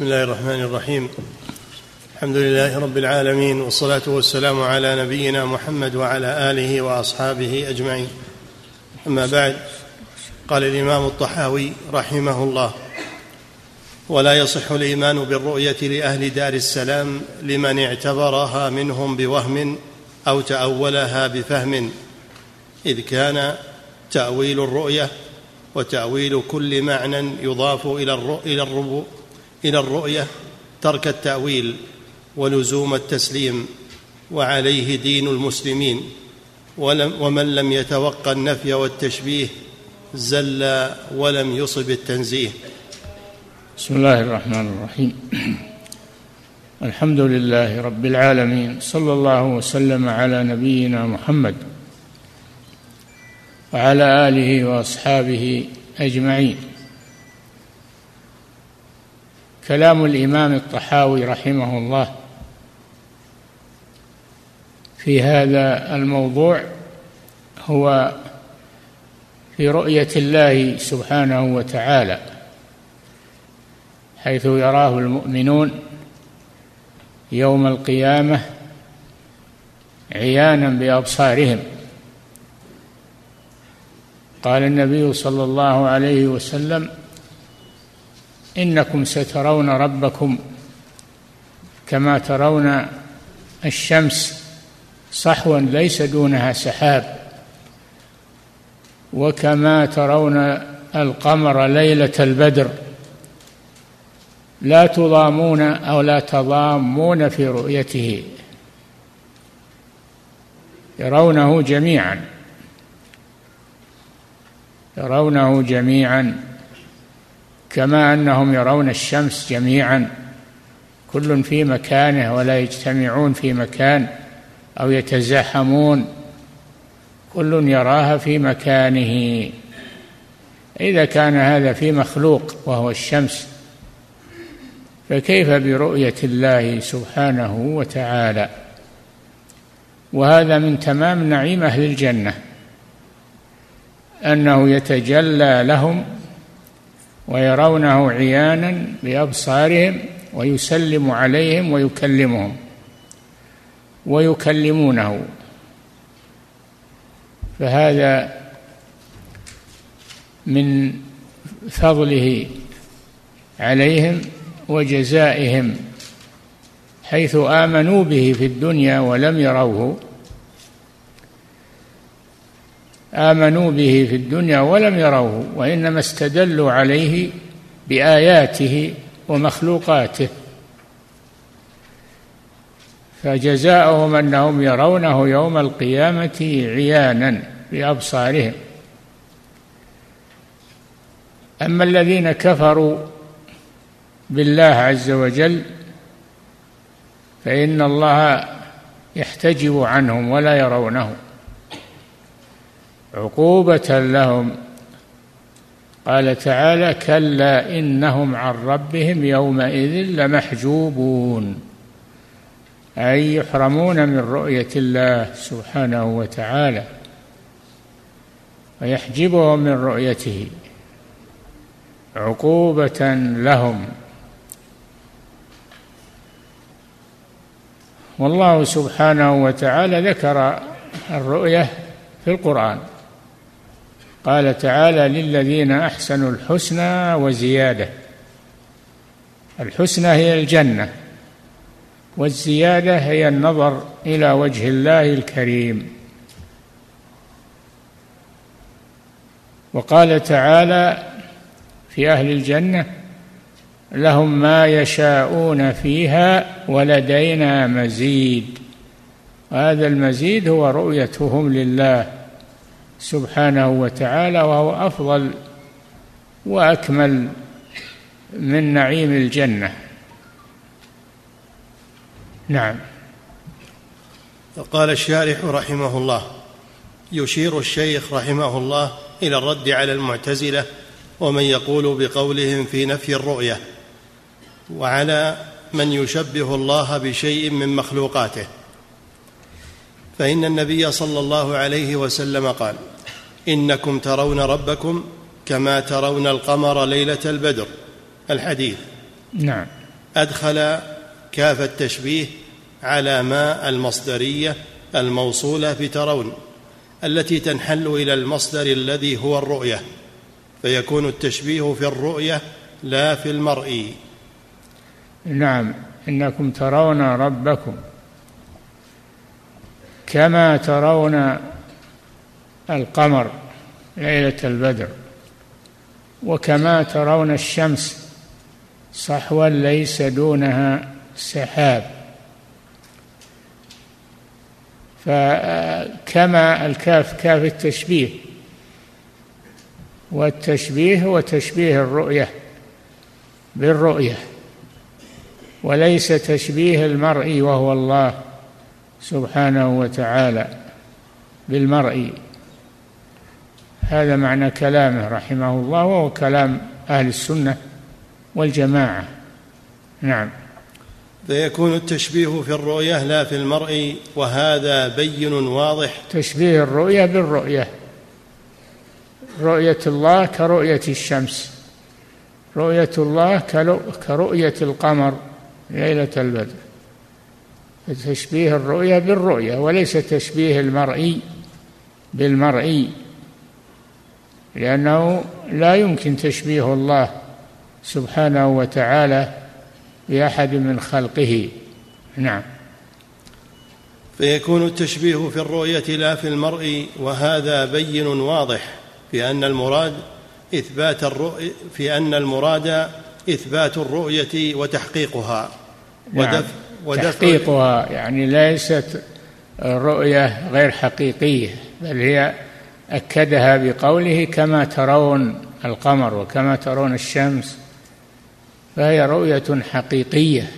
بسم الله الرحمن الرحيم. الحمد لله رب العالمين والصلاة والسلام على نبينا محمد وعلى آله وأصحابه أجمعين. أما بعد قال الإمام الطحاوي رحمه الله ولا يصح الإيمان بالرؤية لأهل دار السلام لمن اعتبرها منهم بوهم أو تأولها بفهم إذ كان تأويل الرؤية وتأويل كل معنى يضاف إلى إلى إلى الرؤية ترك التأويل ولزوم التسليم وعليه دين المسلمين. ولم ومن لم يتوقى النفي والتشبيه زل ولم يصب التنزيه. بسم الله الرحمن الرحيم. الحمد لله رب العالمين. صلى الله وسلم على نبينا محمد وعلى آله وأصحابه أجمعين. كلام الإمام الطحاوي رحمه الله في هذا الموضوع هو في رؤية الله سبحانه وتعالى حيث يراه المؤمنون يوم القيامة عيانا بأبصارهم. قال النبي صلى الله عليه وسلم إنكم سترون ربكم كما ترون الشمس صحوا ليس دونها سحاب وكما ترون القمر ليلة البدر لا تضامون أو لا تضامون في رؤيته يرونه جميعا. يرونه جميعا. كما أنهم يرون الشمس جميعا كل في مكانه ولا يجتمعون في مكان أو يتزاحمون كل يراها في مكانه. إذا كان هذا في مخلوق وهو الشمس فكيف برؤية الله سبحانه وتعالى؟ وهذا من تمام نعيم أهل الجنة أنه يتجلى لهم ويرونه عيانا بأبصارهم ويسلم عليهم ويكلمهم ويكلمونه. فهذا من فضله عليهم وجزائهم حيث آمنوا به في الدنيا ولم يروه. آمنوا به في الدنيا ولم يروه وإنما استدلوا عليه بآياته ومخلوقاته. فجزاؤهم أنهم يرونه يوم القيامة عيانا بأبصارهم. أما الذين كفروا بالله عز وجل فإن الله يحتجب عنهم ولا يرونه عقوبة لهم. قال تعالى كلا إنهم عن ربهم يومئذ لمحجوبون. أي يحرمون من رؤية الله سبحانه وتعالى ويحجبهم من رؤيته عقوبة لهم. والله سبحانه وتعالى ذكر الرؤية في القرآن. قال تعالى للذين أحسنوا الحسنى وزيادة. الحسنى هي الجنة والزيادة هي النظر إلى وجه الله الكريم. وقال تعالى في أهل الجنة لهم ما يشاءون فيها ولدينا مزيد. وهذا المزيد هو رؤيتهم لله. سبحانه وتعالى وهو أفضل وأكمل من نعيم الجنة. نعم. قال الشارح رحمه الله يشير الشيخ رحمه الله إلى الرد على المعتزلة ومن يقول بقولهم في نفي الرؤية وعلى من يشبه الله بشيء من مخلوقاته. فإن النبي صلى الله عليه وسلم قال إنكم ترون ربكم كما ترون القمر ليلة البدر. الحديث. نعم. أدخل كاف التشبيه على ما المصدرية الموصولة بترون التي تنحل إلى المصدر الذي هو الرؤية فيكون التشبيه في الرؤية لا في المرء. نعم. إنكم ترون ربكم كما ترون القمر ليلة البدر. وكما ترون الشمس صحوا ليس دونها سحاب. فكما الكاف كاف التشبيه. والتشبيه هو تشبيه الرؤية بالرؤية. وليس تشبيه المرء وهو الله سبحانه وتعالى بالمرء. هذا معنى كلامه رحمه الله وهو كلام أهل السنة والجماعة. نعم. فيكون التشبيه في الرؤية لا في المرء وهذا بين واضح. تشبيه الرؤية بالرؤية. رؤية الله كرؤية الشمس. رؤية الله كرؤية القمر ليلة البدر. تشبيه الرؤية بالرؤية وليس تشبيه المرئي بالمرئي لأنه لا يمكن تشبيه الله سبحانه وتعالى بأحد من خلقه. نعم. فيكون التشبيه في الرؤية لا في المرء وهذا بين واضح في أن المراد إثبات الرؤية في أن المراد إثبات الرؤية وتحقيقها. نعم. ودف ودفع تحقيقها يعني ليست الرؤية غير حقيقية بل هي أكدها بقوله كما ترون القمر وكما ترون الشمس. فهي رؤية حقيقية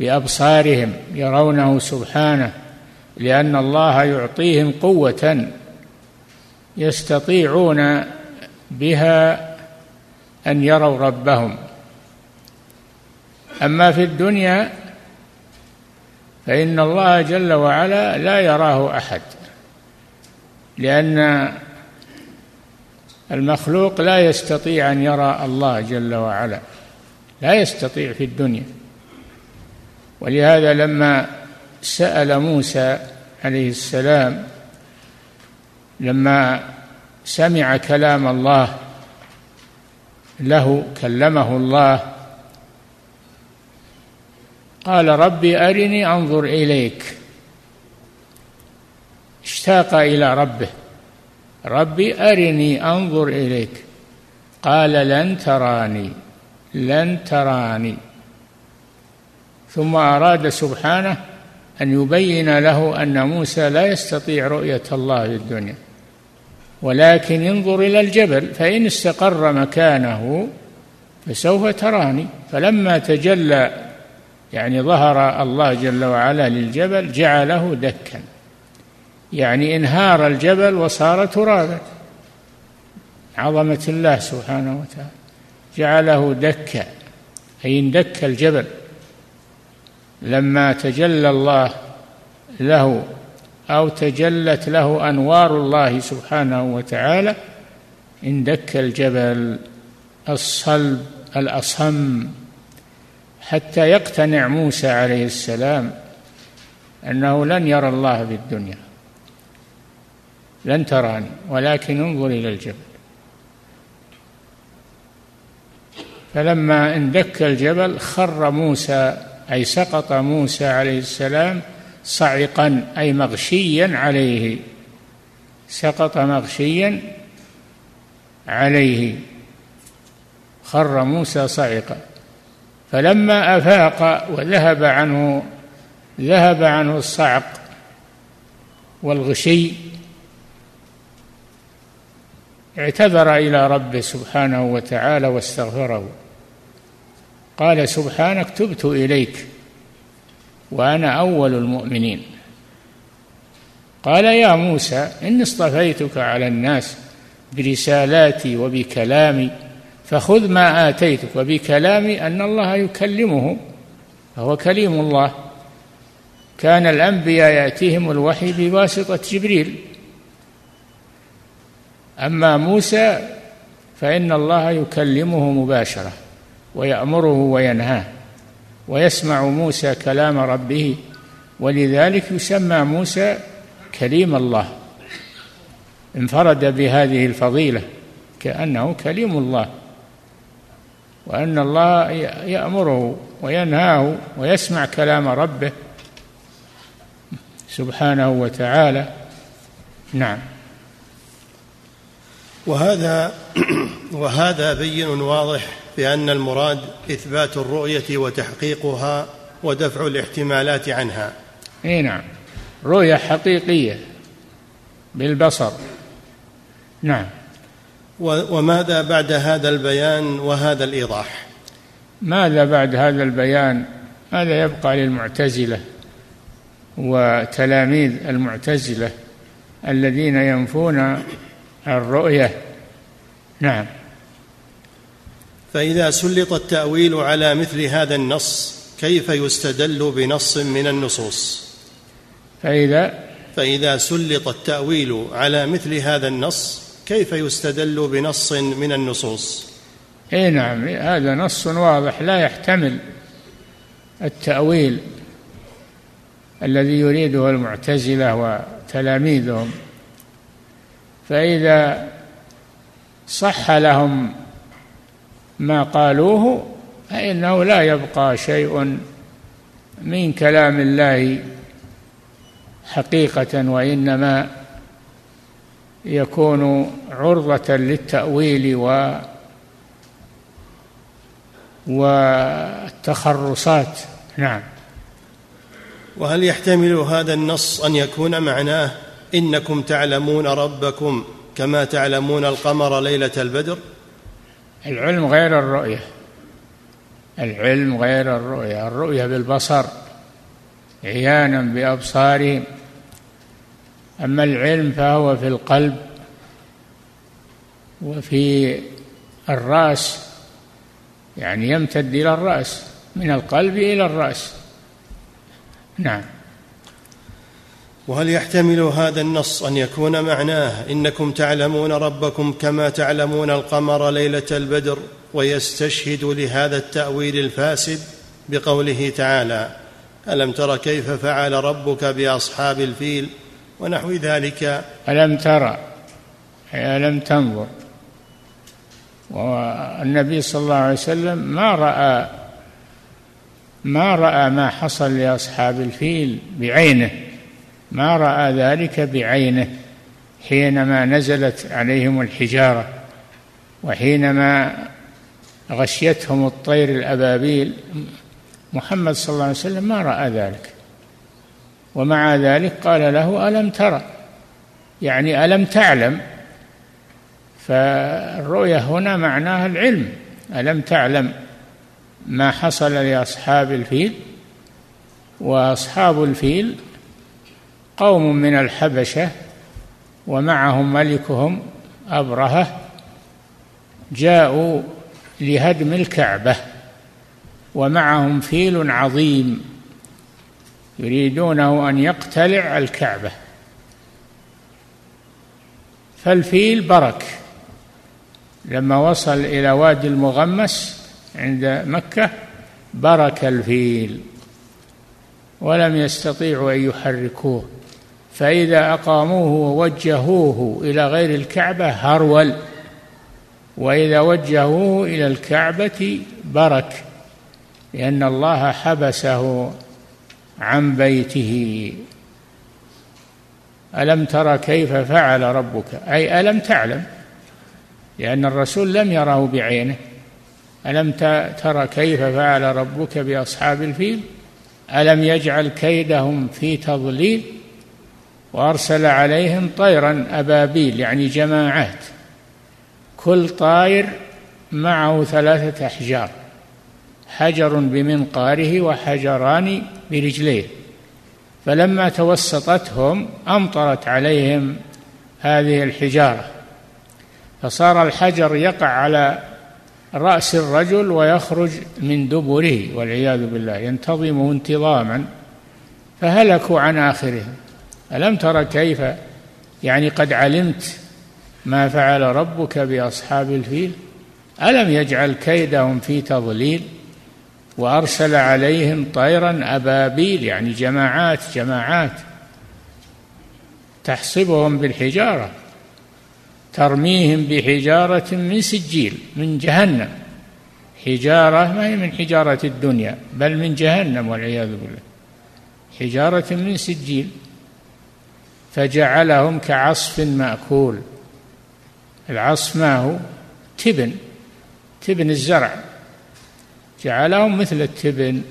بأبصارهم يرونه سبحانه لأن الله يعطيهم قوة يستطيعون بها أن يروا ربهم. أما في الدنيا فإن الله جل وعلا لا يراه أحد. لأن المخلوق لا يستطيع أن يرى الله جل وعلا لا يستطيع في الدنيا. ولهذا لما سأل موسى عليه السلام لما سمع كلام الله له كلمه الله قال ربي أرني أنظر إليك. اشتاق إلى ربه. ربي أرني أنظر إليك. قال لن تراني لن تراني. ثم أراد سبحانه أن يبين له أن موسى لا يستطيع رؤية الله في الدنيا. ولكن انظر إلى الجبل فإن استقر مكانه فسوف تراني. فلما تجلى يعني ظهر الله جل وعلا للجبل جعله دكا. يعني انهار الجبل وصار ترابا. عظمة الله سبحانه وتعالى. جعله دكا. أي اندك الجبل. لما تجلى الله له أو تجلت له أنوار الله سبحانه وتعالى اندك الجبل الصلب الأصم. حتى يقتنع موسى عليه السلام أنه لن يرى الله في الدنيا. لن تراني ولكن انظر إلى الجبل. فلما اندك الجبل خر موسى أي سقط موسى عليه السلام صعقا أي مغشيا عليه. سقط مغشيا عليه. خر موسى صعقا. فلما أفاق وذهب عنه ذهب عنه الصعق والغشي اعتذر إلى ربه سبحانه وتعالى واستغفره. قال سبحانك تبت إليك وأنا أول المؤمنين. قال يا موسى اني اصطفيتك على الناس برسالاتي وبكلامي فخذ ما آتيتك وبكلامي أن الله يكلمه فهو كليم الله. كان الأنبياء يأتيهم الوحي بواسطة جبريل. أما موسى فإن الله يكلمه مباشرة ويأمره وينهاه ويسمع موسى كلام ربه ولذلك يسمى موسى كليم الله. انفرد بهذه الفضيلة كأنه كليم الله وأن الله يأمره وينهاه ويسمع كلام ربه سبحانه وتعالى. نعم. وهذا وهذا بين واضح بأن المراد إثبات الرؤية وتحقيقها ودفع الاحتمالات عنها. إي نعم. رؤية حقيقية بالبصر. نعم. وماذا بعد هذا البيان وهذا الإيضاح؟ ماذا بعد هذا البيان؟ هذا يبقى للمعتزلة وتلاميذ المعتزلة الذين ينفون الرؤية. نعم. فإذا سلط التأويل على مثل هذا النص كيف يستدل بنص من النصوص؟ فإذا فإذا سلط التأويل على مثل هذا النص كيف يستدل بنص من النصوص؟ اي نعم هذا نص واضح لا يحتمل التأويل الذي يريده المعتزلة وتلاميذهم. فإذا صح لهم ما قالوه فإنه لا يبقى شيء من كلام الله حقيقة وإنما يكون عرضة للتأويل و والتخرصات. نعم. وهل يحتمل هذا النص أن يكون معناه إنكم تعلمون ربكم كما تعلمون القمر ليلة البدر؟ العلم غير الرؤية. العلم غير الرؤية. الرؤية بالبصر عيانا بأبصارهم. أما العلم فهو في القلب وفي الرأس يعني يمتد إلى الرأس من القلب إلى الرأس. نعم. وهل يحتمل هذا النص أن يكون معناه إنكم تعلمون ربكم كما تعلمون القمر ليلة البدر ويستشهد لهذا التأويل الفاسد بقوله تعالى ألم تر كيف فعل ربك بأصحاب الفيل ونحو ذلك؟ ألم ترى ألم تنظر. والنبي صلى الله عليه وسلم ما رأى ما رأى ما حصل لأصحاب الفيل بعينه. ما رأى ذلك بعينه حينما نزلت عليهم الحجارة وحينما غشيتهم الطير الأبابيل. محمد صلى الله عليه وسلم ما رأى ذلك. ومع ذلك قال له ألم ترى يعني ألم تعلم؟ فالرؤية هنا معناها العلم. ألم تعلم ما حصل لأصحاب الفيل؟ وأصحاب الفيل قوم من الحبشة ومعهم ملكهم أبرهة جاءوا لهدم الكعبة ومعهم فيل عظيم يريدونه أن يقتلع الكعبة. فالفيل برك. لما وصل إلى وادي المغمس عند مكة برك الفيل ولم يستطيعوا أن يحركوه. فإذا أقاموه ووجهوه إلى غير الكعبة هرول وإذا وجهوه إلى الكعبة برك لأن الله حبسه عن بيته. ألم ترى كيف فعل ربك؟ أي ألم تعلم؟ لأن الرسول لم يره بعينه. ألم ترى كيف فعل ربك بأصحاب الفيل؟ ألم يجعل كيدهم في تضليل؟ وأرسل عليهم طيرا أبابيل يعني جماعات. كل طائر معه ثلاثة أحجار حجر بمنقاره وحجران برجليه. فلما توسطتهم أمطرت عليهم هذه الحجارة. فصار الحجر يقع على رأس الرجل ويخرج من دبره والعياذ بالله ينتظمه انتظاما. فهلكوا عن آخرهم. ألم تر كيف؟ يعني قد علمت ما فعل ربك بأصحاب الفيل؟ ألم يجعل كيدهم في تضليل؟ وأرسل عليهم طيرا أبابيل يعني جماعات جماعات. تحصبهم بالحجارة ترميهم بحجارة من سجيل من جهنم. حجارة ما هي من حجارة الدنيا بل من جهنم والعياذ بالله. حجارة من سجيل. فجعلهم كعصف مأكول. العصف ما هو؟ تبن تبن الزرع. جعلهم مثل التبن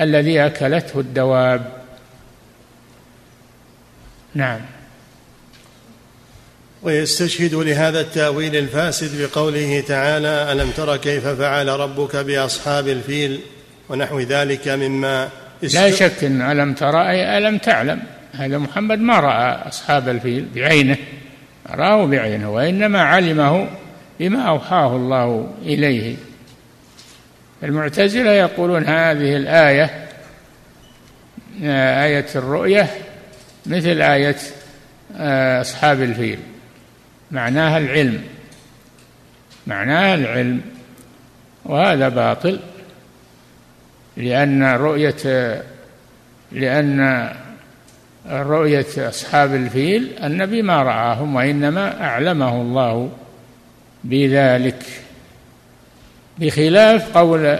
الذي أكلته الدواب. نعم. ويستشهد لهذا التأويل الفاسد بقوله تعالى ألم تر كيف فعل ربك بأصحاب الفيل ونحو ذلك مما لا شك إن ألم ترى أي ألم تعلم. هذا محمد ما رأى أصحاب الفيل بعينه راه بعينه وإنما علمه بما أوحاه الله إليه. المعتزلة يقولون هذه الآية آية الرؤية مثل آية آه، أصحاب الفيل. معناها العلم معناها العلم وهذا باطل لأن رؤية لأن رؤية أصحاب الفيل النبي ما رآهم وإنما أعلمه الله بذلك. بخلاف قول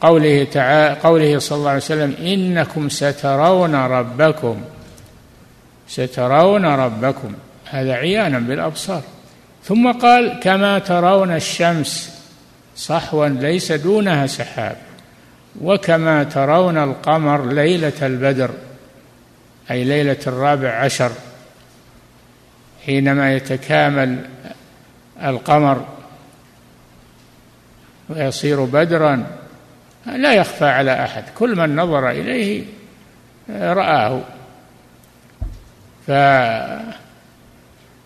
قوله تعالى قوله صلى الله عليه وسلم إنكم سترون ربكم سترون ربكم هذا عيانا بالأبصار. ثم قال كما ترون الشمس صحوا ليس دونها سحاب وكما ترون القمر ليلة البدر. أي ليلة الرابع عشر حينما يتكامل القمر ويصير بدرا لا يخفى على أحد كل من نظر إليه رآه. ف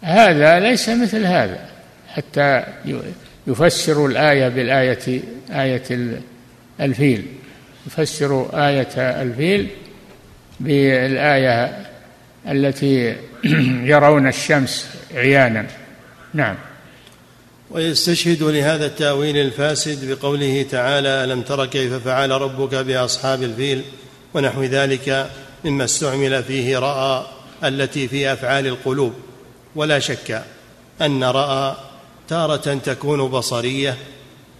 هذا ليس مثل هذا حتى يفسر الآية بالآية آية الفيل يفسر آية الفيل بالآية التي يرون الشمس عيانا. نعم. ويستشهد لهذا التأويل الفاسد بقوله تعالى ألم تر كيف فعل ربك بأصحاب الفيل ونحو ذلك مما استعمل فيه رأى التي في أفعال القلوب. ولا شك أن رأى تارة تكون بصرية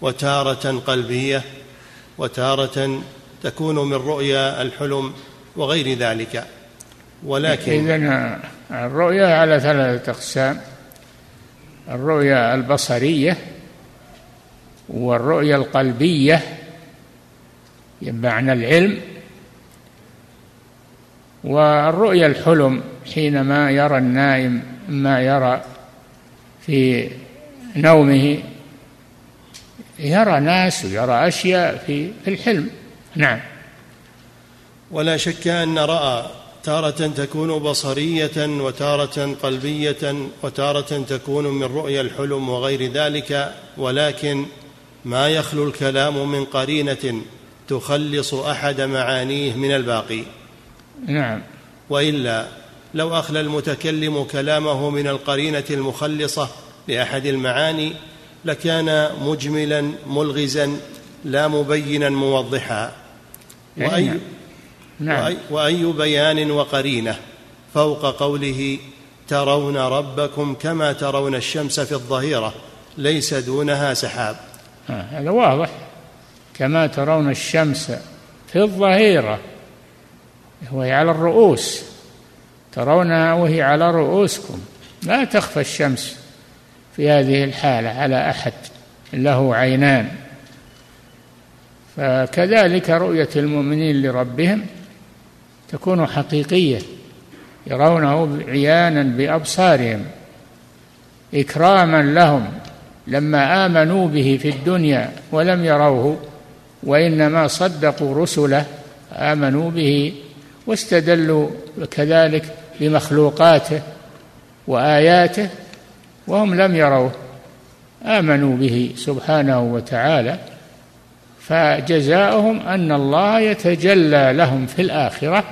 وتارة قلبية وتارة تكون من رؤيا الحلم وغير ذلك. ولكن إذن الرؤيا على ثلاثة أقسام. الرؤيا البصرية والرؤيا القلبية بمعنى العلم والرؤيا الحلم حينما يرى النائم ما يرى في نومه. يرى ناس ويرى أشياء في الحلم. نعم. ولا شك أن رأى تارة تكون بصرية وتارة قلبية وتارة تكون من رؤيا الحلم وغير ذلك ولكن ما يخلو الكلام من قرينة تخلص أحد معانيه من الباقي. نعم. وإلا لو أخلى المتكلم كلامه من القرينة المخلصة لأحد المعاني لكان مجملا ملغزا لا مبينا موضحا. وأي, نعم. وأي, بيان وقرينة فوق قوله ترون ربكم كما ترون الشمس في الظهيرة ليس دونها سحاب. هذا واضح. كما ترون الشمس في الظهيرة وهي على الرؤوس. ترونها وهي على رؤوسكم. لا تخفى الشمس في هذه الحالة على أحد له عينان. فكذلك رؤية المؤمنين لربهم. تكون حقيقية يرونه عيانا بأبصارهم إكراما لهم لما آمنوا به في الدنيا ولم يروه وإنما صدقوا رسله آمنوا به واستدلوا كذلك بمخلوقاته وآياته وهم لم يروه آمنوا به سبحانه وتعالى فجزاؤهم أن الله يتجلى لهم في الآخرة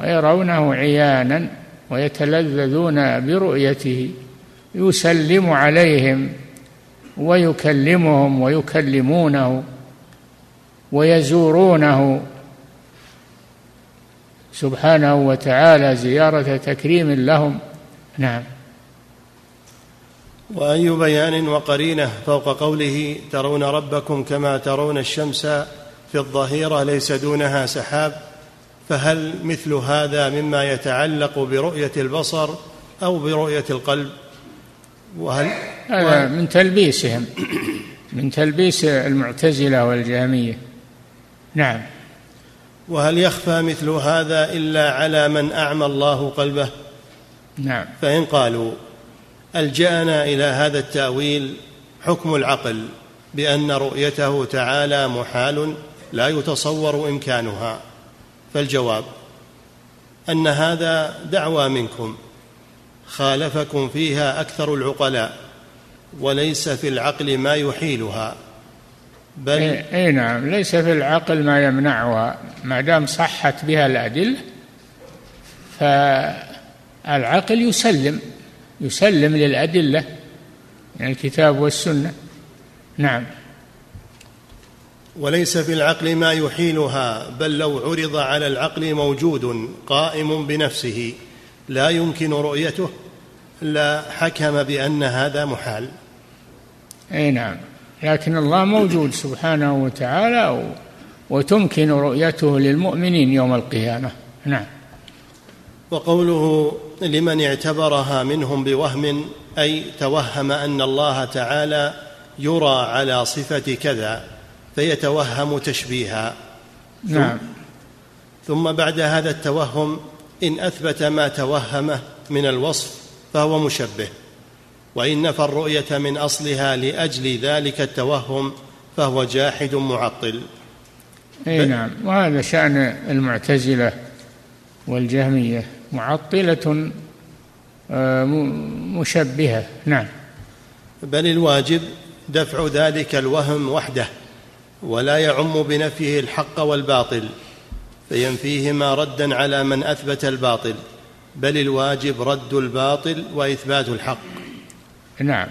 ويرونه عيانا ويتلذذون برؤيته يسلم عليهم ويكلمهم ويكلمونه ويزورونه. سبحانه وتعالى زيارة تكريم لهم. نعم. وأي بيان وقرينة فوق قوله ترون ربكم كما ترون الشمس في الظهيرة ليس دونها سحاب. فهل مثل هذا مما يتعلق برؤية البصر أو برؤية القلب؟ وهل هذا من تلبيسهم من تلبيس المعتزلة والجهمية. نعم. وهل يخفى مثل هذا إلا على من أعمى الله قلبه؟ نعم. فإن قالوا ألجأنا إلى هذا التأويل حكم العقل بأن رؤيته تعالى محال لا يتصور إمكانها. فالجواب أن هذا دعوى منكم خالفكم فيها أكثر العقلاء وليس في العقل ما يحيلها بل اي إيه نعم ليس في العقل ما يمنعها ما دام صحت بها الأدلة فالعقل يسلم يسلم للأدلة من الكتاب والسنة. نعم. وليس في العقل ما يحيلها بل لو عرض على العقل موجود قائم بنفسه لا يمكن رؤيته لا حكم بأن هذا محال. أي نعم. لكن الله موجود سبحانه وتعالى وتمكن رؤيته للمؤمنين يوم القيامة. نعم. وقوله لمن اعتبرها منهم بوهم أي توهم أن الله تعالى يرى على صفة كذا. فيتوهم تشبيها. نعم. ثم بعد هذا التوهم إن أثبت ما توهمه من الوصف فهو مشبه وإن نفى الرؤية من أصلها لأجل ذلك التوهم فهو جاحد معطل. إي نعم. وهذا شأن المعتزلة والجهمية معطلة آه، مشبهة. نعم. بل الواجب دفع ذلك الوهم وحده. ولا يعم بنفيه الحق والباطل فينفيهما ردا على من أثبت الباطل بل الواجب رد الباطل وإثبات الحق. نعم.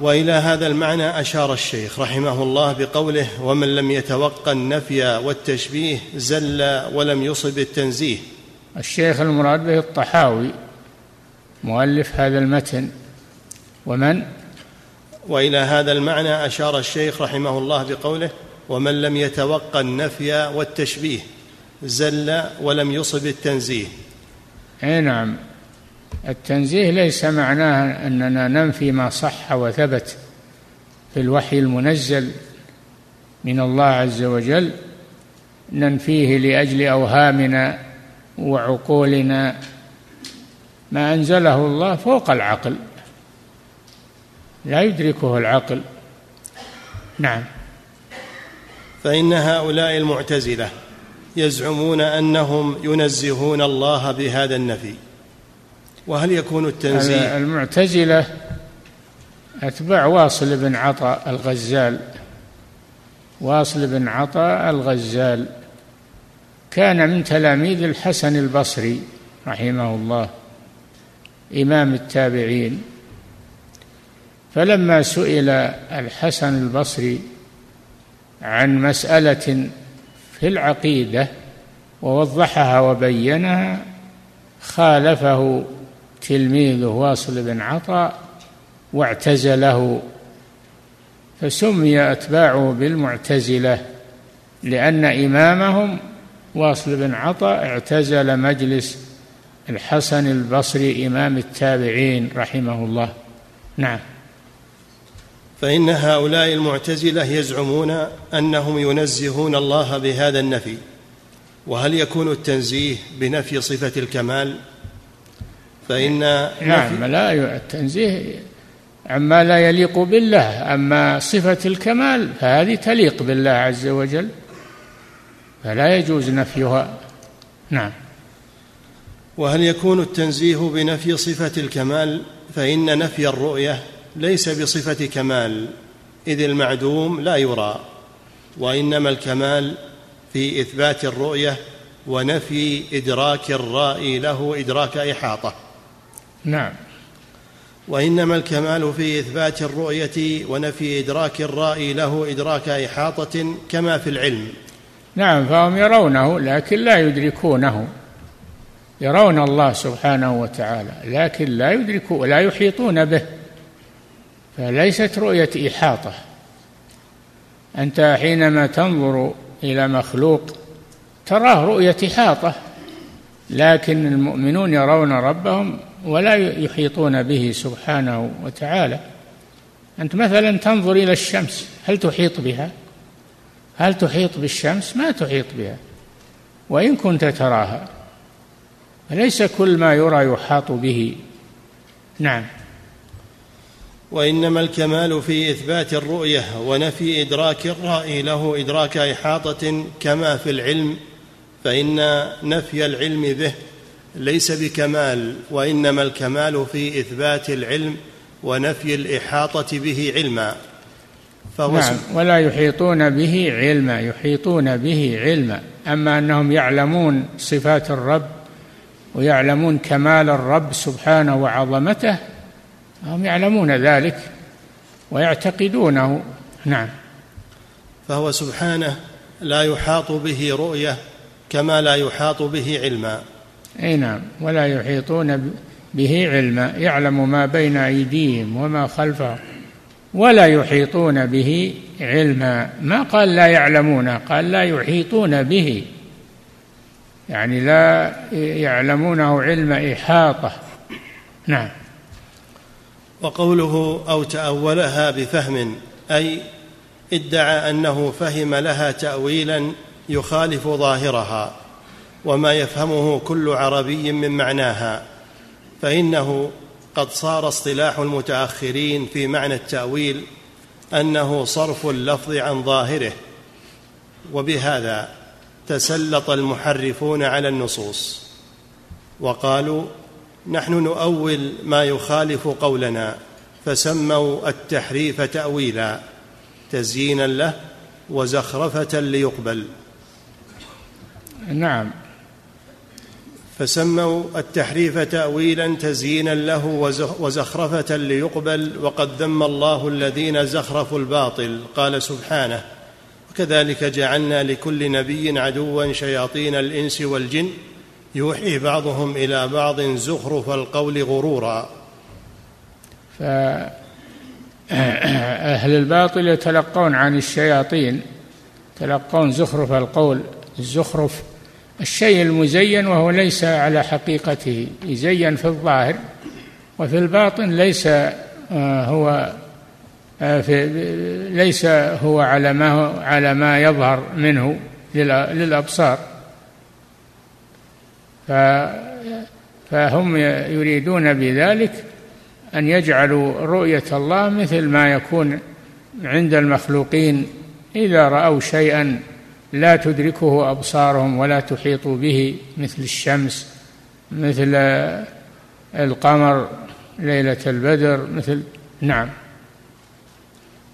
وإلى هذا المعنى أشار الشيخ رحمه الله بقوله ومن لم يتوقى النفي والتشبيه زل ولم يصب التنزيه. الشيخ المراد به الطحاوي مؤلف هذا المتن. ومن وإلى هذا المعنى أشار الشيخ رحمه الله بقوله ومن لم يتوقى النفي والتشبيه زل ولم يصب التنزيه. أي نعم. التنزيه ليس معناه أننا ننفي ما صح وثبت في الوحي المنزل من الله عز وجل ننفيه لأجل أوهامنا وعقولنا. ما أنزله الله فوق العقل. لا يدركه العقل. نعم. فإن هؤلاء المعتزلة يزعمون أنهم ينزهون الله بهذا النفي. وهل يكون التنزيه؟ المعتزلة أتباع واصل بن عطاء الغزال. واصل بن عطاء الغزال كان من تلاميذ الحسن البصري رحمه الله إمام التابعين. فلما سئل الحسن البصري عن مسألة في العقيدة ووضحها وبينها خالفه تلميذه واصل بن عطاء واعتزله فسمي أتباعه بالمعتزلة لأن إمامهم واصل بن عطاء اعتزل مجلس الحسن البصري إمام التابعين رحمه الله. نعم. فإن هؤلاء المعتزلة يزعمون أنهم ينزهون الله بهذا النفي. وهل يكون التنزيه بنفي صفة الكمال؟ فإن نعم لا التنزيه عما لا يليق بالله أما صفة الكمال فهذه تليق بالله عز وجل فلا يجوز نفيها. نعم. وهل يكون التنزيه بنفي صفة الكمال؟ فإن نفي الرؤية ليس بصفة كمال إذ المعدوم لا يرى وإنما الكمال في إثبات الرؤية ونفي إدراك الرائي له إدراك إحاطة. نعم. وإنما الكمال في إثبات الرؤية ونفي إدراك الرائي له إدراك إحاطة كما في العلم. نعم فهم يرونه لكن لا يدركونه. يرون الله سبحانه وتعالى لكن لا يدركوا ولا يحيطون به. فليست رؤية إحاطة. أنت حينما تنظر إلى مخلوق تراه رؤية إحاطة لكن المؤمنون يرون ربهم ولا يحيطون به سبحانه وتعالى. أنت مثلا تنظر إلى الشمس هل تحيط بها؟ هل تحيط بالشمس؟ ما تحيط بها وإن كنت تراها. ليس كل ما يرى يحاط به. نعم. وإنما الكمال في إثبات الرؤية ونفي إدراك الرائي له إدراك إحاطة كما في العلم فإن نفي العلم به ليس بكمال وإنما الكمال في إثبات العلم ونفي الإحاطة به علما. فهو نعم ولا يحيطون به علما يحيطون به علما. أما أنهم يعلمون صفات الرب ويعلمون كمال الرب سبحانه وعظمته هم يعلمون ذلك ويعتقدونه. نعم. فهو سبحانه لا يحاط به رؤية كما لا يحاط به علما. أي نعم. ولا يحيطون به علما. يعلم ما بين أيديهم وما خلفهم. ولا يحيطون به علما. ما قال لا يعلمون؟ قال لا يحيطون به. يعني لا يعلمونه علم إحاطة. نعم. وقوله أو تأولها بفهم أي ادعى أنه فهم لها تأويلا يخالف ظاهرها وما يفهمه كل عربي من معناها فإنه قد صار اصطلاح المتأخرين في معنى التأويل أنه صرف اللفظ عن ظاهره وبهذا تسلط المحرفون على النصوص وقالوا نحن نؤول ما يخالف قولنا فسموا التحريف تأويلا تزيينا له وزخرفة ليقبل. نعم. فسموا التحريف تأويلا تزيينا له وزخرفة ليقبل وقد ذم الله الذين زخرفوا الباطل. قال سبحانه كذلك جعلنا لكل نبي عدوا شياطين الإنس والجن يوحي بعضهم إلى بعض زخرف القول غرورا. فأهل الباطل يتلقون عن الشياطين يتلقون زخرف القول الزخرف الشيء المزين وهو ليس على حقيقته يزين في الظاهر وفي الباطن ليس آه، هو آه، في ليس هو على ما على ما يظهر منه للأبصار. فهم يريدون بذلك أن يجعلوا رؤية الله مثل ما يكون عند المخلوقين إذا رأوا شيئا لا تدركه أبصارهم ولا تحيط به مثل الشمس مثل القمر ليلة البدر مثل نعم.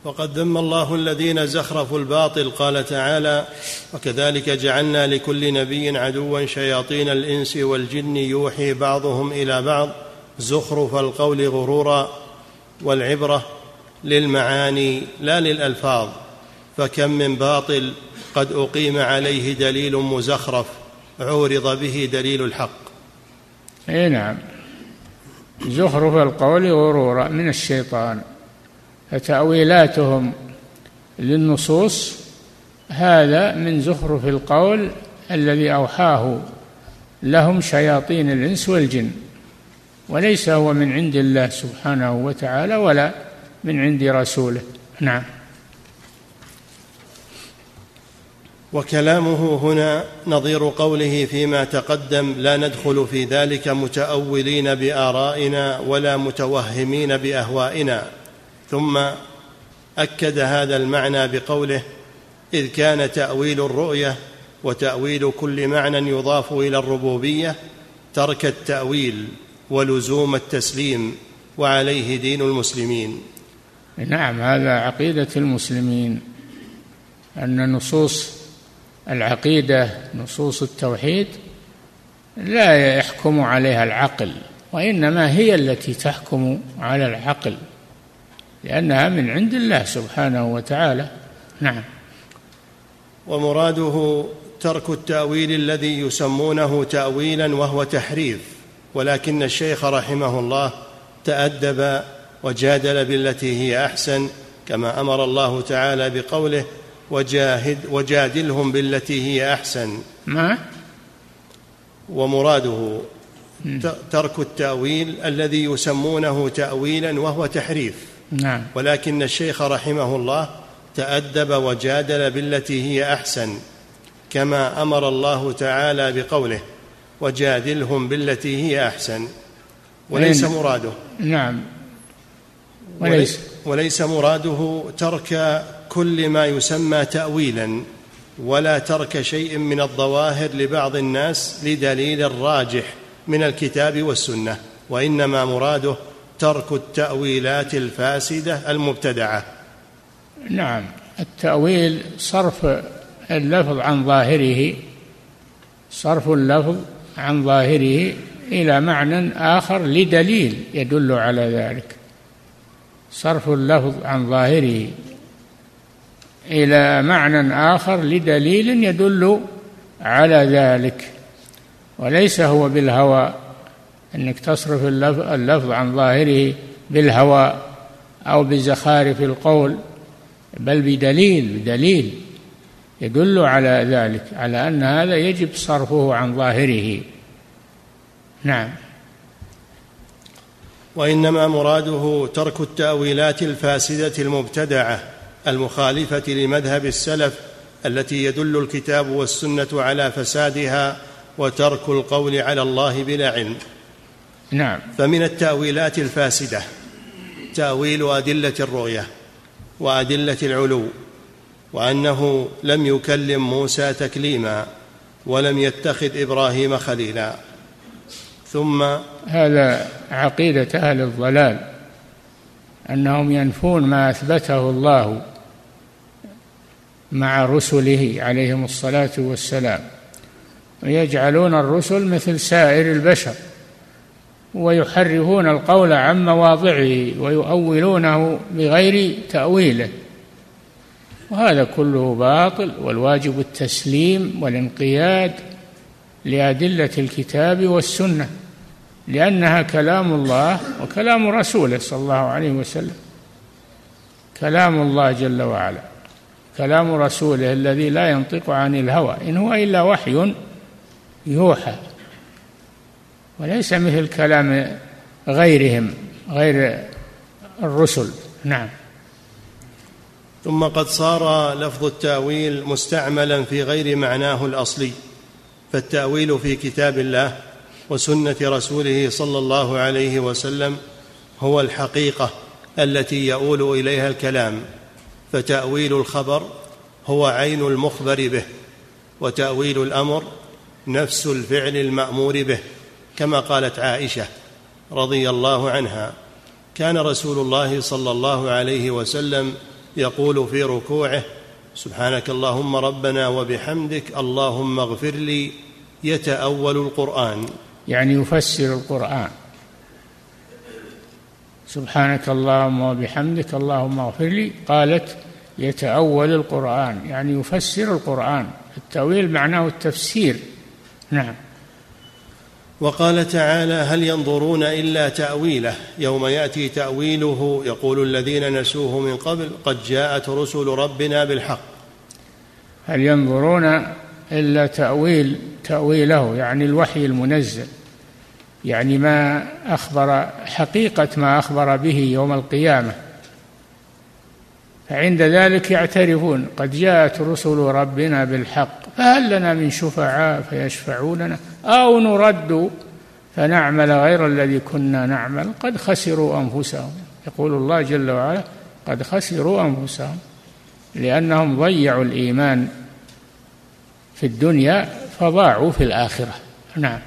وقد ذم الله الذين زخرفوا الباطل. قال تعالى وكذلك جعلنا لكل نبي عدوا شياطين الإنس والجن يوحي بعضهم إلى بعض. زخرف القول غرورا والعبرة للمعاني لا للألفاظ. فكم من باطل قد أقيم عليه دليل مزخرف عورض به دليل الحق. أي نعم. زخرف القول غرورا من الشيطان. فتأويلاتهم للنصوص هذا من زخرف القول الذي أوحاه لهم شياطين الإنس والجن. وليس هو من عند الله سبحانه وتعالى ولا من عند رسوله. نعم. وكلامه هنا نظير قوله فيما تقدم لا ندخل في ذلك متأولين بآرائنا ولا متوهمين بأهوائنا. ثم أكد هذا المعنى بقوله إذ كان تأويل الرؤية وتأويل كل معنى يضاف إلى الربوبية ترك التأويل ولزوم التسليم وعليه دين المسلمين. نعم هذا عقيدة المسلمين أن نصوص العقيدة نصوص التوحيد لا يحكم عليها العقل وإنما هي التي تحكم على العقل. لأنها من عند الله سبحانه وتعالى. نعم. ومراده ترك التأويل الذي يسمونه تاويلا وهو تحريف ولكن الشيخ رحمه الله تأدب وجادل بالتي هي أحسن كما أمر الله تعالى بقوله وجاهد وجادلهم بالتي هي أحسن. ما؟ ومراده ترك التأويل الذي يسمونه تاويلا وهو تحريف. نعم. ولكن الشيخ رحمه الله تأدب وجادل بالتي هي أحسن كما أمر الله تعالى بقوله وجادلهم بالتي هي أحسن. وليس مراده. نعم. وليس وليس. مراده ترك كل ما يسمى تاويلا ولا ترك شيء من الظواهر لبعض الناس لدليل راجح من الكتاب والسنة وإنما مراده ترك التأويلات الفاسدة المبتدعة. نعم التأويل صرف اللفظ عن ظاهره صرف اللفظ عن ظاهره إلى معنى آخر لدليل يدل على ذلك. صرف اللفظ عن ظاهره إلى معنى آخر لدليل يدل على ذلك وليس هو بالهوى. أنك تصرف اللفظ عن ظاهره بالهوى أو بزخارف القول بل بدليل بدليل يدل على ذلك على أن هذا يجب صرفه عن ظاهره. نعم. وإنما مراده ترك التأويلات الفاسدة المبتدعة المخالفة لمذهب السلف التي يدل الكتاب والسنة على فسادها وترك القول على الله بلا علم. نعم. فمن التأويلات الفاسدة تأويل أدلة الرؤية وأدلة العلو وأنه لم يكلم موسى تكليما ولم يتخذ إبراهيم خليلا. ثم هذا عقيدة أهل الضلال أنهم ينفون ما أثبته الله مع رسله عليهم الصلاة والسلام ويجعلون الرسل مثل سائر البشر. ويحرفون القول عن مواضعه ويؤولونه بغير تأويله. وهذا كله باطل والواجب التسليم والانقياد لأدلة الكتاب والسنة لأنها كلام الله وكلام رسوله صلى الله عليه وسلم. كلام الله جل وعلا كلام رسوله الذي لا ينطق عن الهوى إن هو إلا وحي يوحى. وليس مثل كلام غيرهم غير الرسل. نعم. ثم قد صار لفظ التأويل مستعملا في غير معناه الأصلي فالتأويل في كتاب الله وسنة رسوله صلى الله عليه وسلم هو الحقيقة التي يؤول إليها الكلام فتأويل الخبر هو عين المخبر به وتأويل الأمر نفس الفعل المأمور به. كما قالت عائشة رضي الله عنها كان رسول الله صلى الله عليه وسلم يقول في ركوعه سبحانك اللهم ربنا وبحمدك اللهم اغفر لي يتأول القرآن. يعني يفسر القرآن. سبحانك اللهم وبحمدك اللهم اغفر لي قالت يتأول القرآن يعني يفسر القرآن. التأويل معناه التفسير. نعم. وقال تعالى هل ينظرون إلا تأويله يوم يأتي تأويله يقول الذين نسوه من قبل قد جاءت رسل ربنا بالحق. هل ينظرون إلا تأويل تأويله يعني الوحي المنزل يعني ما أخبر حقيقة ما أخبر به يوم القيامة. فعند ذلك يعترفون قد جاءت رسل ربنا بالحق فهل لنا من شفعاء فيشفعوا لنا أو نرد فنعمل غير الذي كنا نعمل. قد خسروا أنفسهم. يقول الله جل وعلا قد خسروا أنفسهم لأنهم ضيعوا الإيمان في الدنيا فضاعوا في الآخرة. نعم.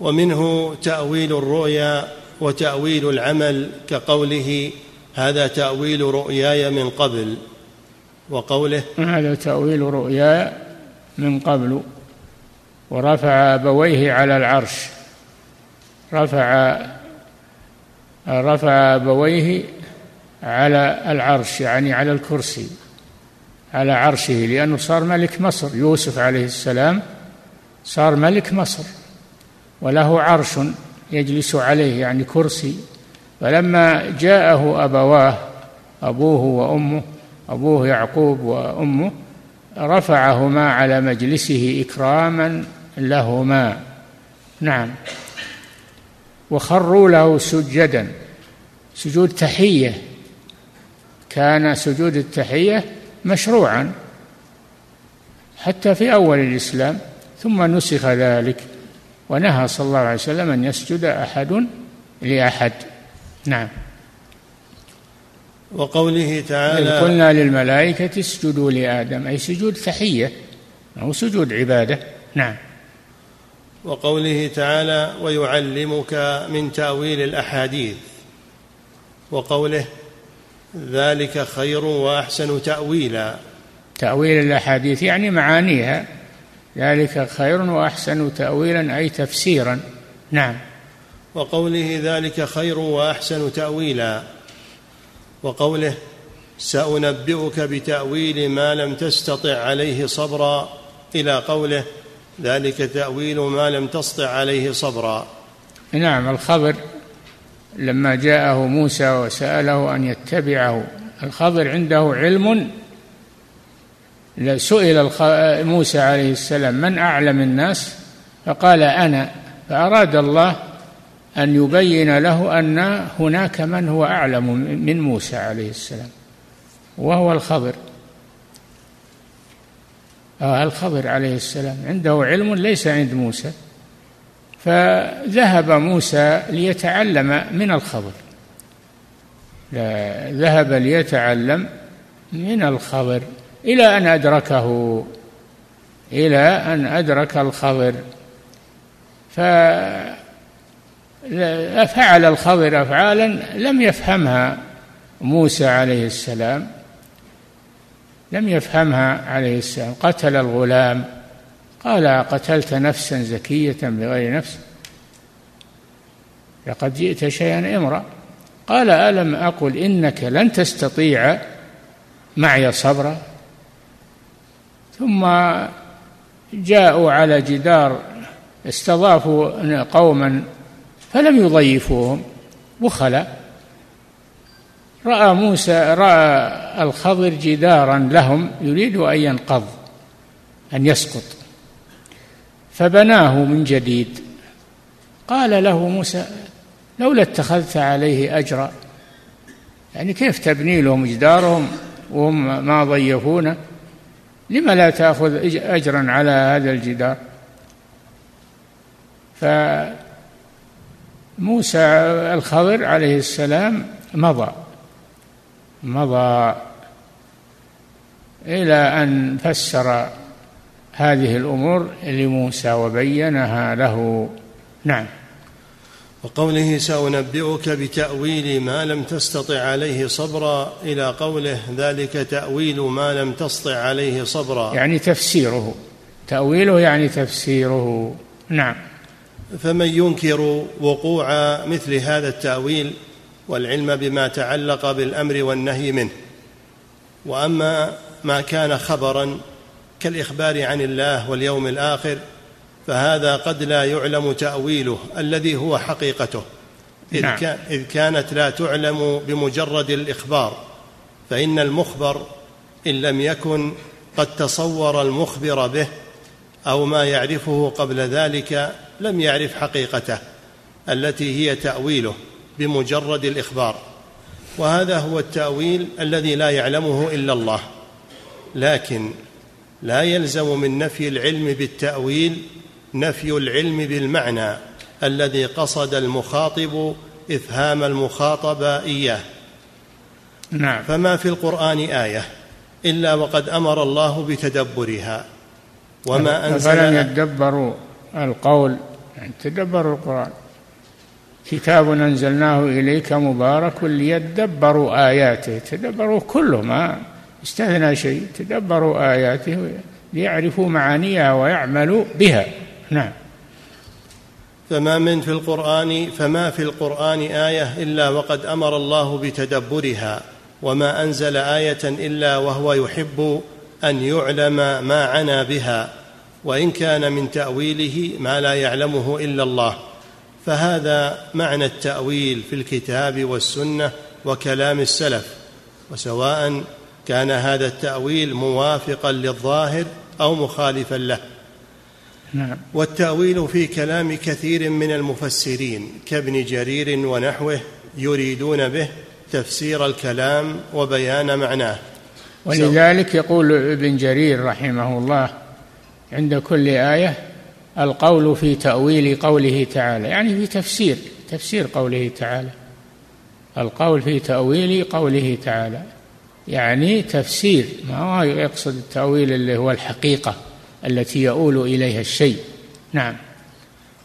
ومنه تأويل الرؤيا وتأويل العمل كقوله هذا تأويل رؤياي من قبل وقوله هذا تأويل رؤياي من قبل. ورفع أبويه على العرش. رفع رفع أبويه على العرش يعني على الكرسي على عرشه لأنه صار ملك مصر. يوسف عليه السلام صار ملك مصر وله عرش يجلس عليه يعني كرسي. فلما جاءه أبواه أبوه وأمه أبوه يعقوب وأمه رفعهما على مجلسه إكراما لهما. نعم. وخروا له سجدا. سجود تحية. كان سجود التحية مشروعا. حتى في أول الإسلام. ثم نسخ ذلك. ونهى صلى الله عليه وسلم أن يسجد أحد لأحد. نعم. وقوله تعالى قلنا للملائكة اسجدوا لآدم. أي سجود تحية. أو سجود عبادة. نعم. وقوله تعالى ويعلمك من تأويل الأحاديث وقوله ذلك خير وأحسن تأويلا. تأويل الأحاديث يعني معانيها. ذلك خير وأحسن تأويلا أي تفسيرا. نعم. وقوله ذلك خير وأحسن تأويلا وقوله سأنبئك بتأويل ما لم تستطع عليه صبرا إلى قوله ذلك تأويل ما لم تسطع عليه صبرا. نعم الخضر لما جاءه موسى وسأله أن يتبعه الخضر عنده علم. سئل موسى عليه السلام من أعلم الناس؟ فقال أنا. فأراد الله أن يبين له أن هناك من هو أعلم من موسى عليه السلام وهو الخضر الخضر عليه السلام. عنده علم ليس عند موسى. فذهب موسى ليتعلم من الخضر. ذهب ليتعلم من الخضر إلى أن أدركه إلى أن أدرك الخضر. ففعل الخضر أفعالا لم يفهمها موسى عليه السلام. لم يفهمها عليه السلام. قتل الغلام. قال قتلت نفسا زكية بغير نفس. لقد جئت شيئا امرا قال ألم أقل إنك لن تستطيع معي صبرا؟ ثم جاءوا على جدار استضافوا قوما فلم يضيفوهم. بخلا رأى موسى رأى الخضر جدارا لهم يريد أن ينقض أن يسقط. فبناه من جديد. قال له موسى لولا اتخذت عليه أجرا يعني كيف تبني لهم جدارهم وهم ما ضيفونه لما لا تأخذ أجرا على هذا الجدار؟ فموسى الخضر عليه السلام مضى. مضى إلى أن فسر هذه الأمور لموسى وبينها له. نعم. وقوله سأنبئك بتأويل ما لم تستطع عليه صبرا إلى قوله ذلك تأويل ما لم تستطع عليه صبرا. يعني تفسيره. تأويله يعني تفسيره. نعم. فمن ينكر وقوع مثل هذا التأويل والعلم بما تعلق بالأمر والنهي منه. وأما ما كان خبرا كالإخبار عن الله واليوم الآخر فهذا قد لا يعلم تأويله الذي هو حقيقته. نعم. إذ كانت لا تعلم بمجرد الإخبار فإن المخبر إن لم يكن قد تصور المخبر به أو ما يعرفه قبل ذلك لم يعرف حقيقته التي هي تأويله. بمجرد الإخبار. وهذا هو التأويل الذي لا يعلمه إلا الله. لكن لا يلزم من نفي العلم بالتأويل نفي العلم بالمعنى الذي قصد المخاطب إفهام المخاطب إياه. نعم. فما في القرآن آية إلا وقد أمر الله بتدبرها. وما انزل فلم يدبروا القول؟ يعني تدبروا القرآن. كتاب أنزلناه إليك مبارك ليدبروا آياته. تدبروا كله ما استثنى شيء. تدبروا آياته ليعرفوا معانيها ويعملوا بها. نعم. فما من في القرآن فما في القرآن آية إلا وقد أمر الله بتدبرها وما أنزل آية إلا وهو يحب أن يعلم ما عنا بها وإن كان من تأويله ما لا يعلمه إلا الله. فهذا معنى التأويل في الكتاب والسنة وكلام السلف وسواء كان هذا التأويل موافقا للظاهر أو مخالفا له نعم. والتأويل في كلام كثير من المفسرين كابن جرير ونحوه يريدون به تفسير الكلام وبيان معناه ولذلك يقول ابن جرير رحمه الله عند كل آية القول في تأويل قوله تعالى يعني في تفسير تفسير قوله تعالى. القول في تأويل قوله تعالى يعني تفسير ما هو يقصد التأويل اللي هو الحقيقة التي يؤول إليها الشيء. نعم.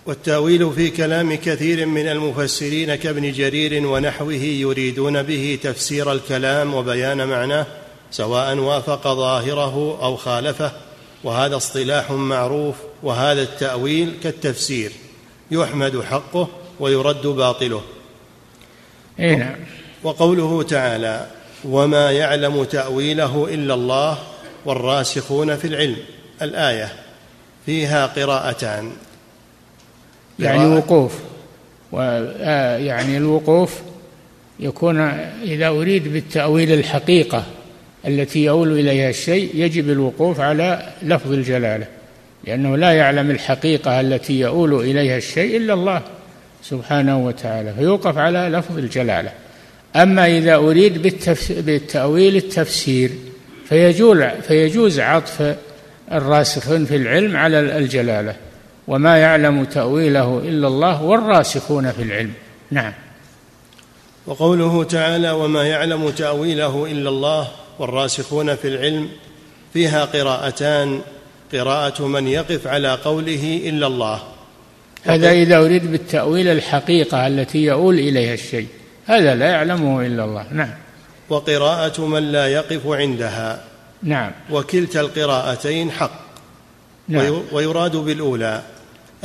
والتأويل في كلام كثير من المفسرين كابن جرير ونحوه يريدون به تفسير الكلام وبيان معناه سواء وافق ظاهره أو خالفه وهذا اصطلاح معروف وهذا التأويل كالتفسير يحمد حقه ويرد باطله. اي نعم. وقوله تعالى وما يعلم تأويله إلا الله والراسخون في العلم الآية فيها قراءتان. يعني وقوف آه، يعني الوقوف يكون إذا أريد بالتأويل الحقيقة التي يؤول إليها الشيء يجب الوقوف على لفظ الجلالة. لأنه لا يعلم الحقيقة التي يؤول إليها الشيء إلا الله سبحانه وتعالى فيوقف على لفظ الجلالة. أما إذا أريد بالتأويل التفسير فيجوز فيجوز عطف الراسخين في العلم على الجلالة وما يعلم تأويله إلا الله والراسخون في العلم. نعم. وقوله تعالى وما يعلم تأويله إلا الله والراسخون في العلم فيها قراءتان قراءة من يقف على قوله إلا الله. هذا إذا أريد بالتأويل الحقيقة التي يؤول إليها الشيء. هذا لا يعلمه إلا الله. نعم. وقراءة من لا يقف عندها. نعم. وكلتا القراءتين حق. نعم. ويراد بالأولى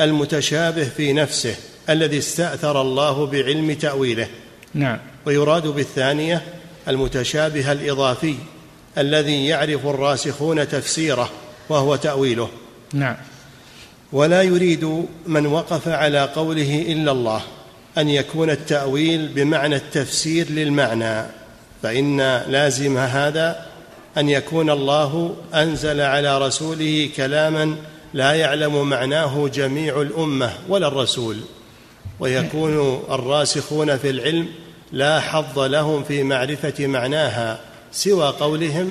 المتشابه في نفسه الذي استأثر الله بعلم تأويله. نعم. ويراد بالثانية المتشابه الإضافي الذي يعرف الراسخون تفسيره. وهو تأويله. نعم. ولا يريد من وقف على قوله إلا الله أن يكون التأويل بمعنى التفسير للمعنى فإن لازم هذا أن يكون الله أنزل على رسوله كلاما لا يعلم معناه جميع الأمة ولا الرسول ويكون الراسخون في العلم لا حظ لهم في معرفة معناها سوى قولهم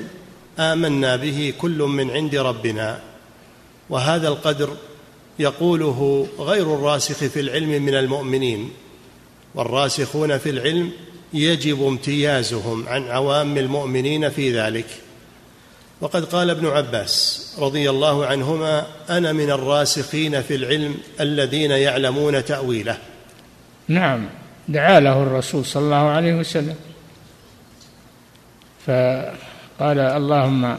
آمنا به كل من عند ربنا وهذا القدر يقوله غير الراسخ في العلم من المؤمنين والراسخون في العلم يجب امتيازهم عن عوام المؤمنين في ذلك. وقد قال ابن عباس رضي الله عنهما أنا من الراسخين في العلم الذين يعلمون تأويله. نعم دعا له الرسول صلى الله عليه وسلم. فقال اللهم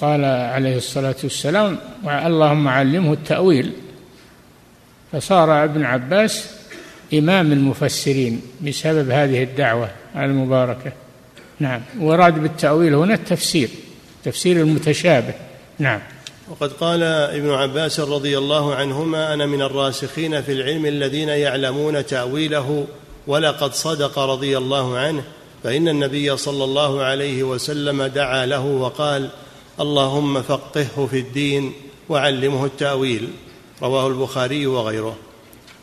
قال عليه الصلاة والسلام اللهم علمه التأويل. فصار ابن عباس إمام المفسرين بسبب هذه الدعوة المباركة. نعم. وراد بالتأويل هنا التفسير تفسير المتشابه. نعم. وقد قال ابن عباس رضي الله عنهما أنا من الراسخين في العلم الذين يعلمون تأويله ولقد صدق رضي الله عنه. فإن النبي صلى الله عليه وسلم دعا له وقال اللهم فقهه في الدين وعلمه التأويل رواه البخاري وغيره.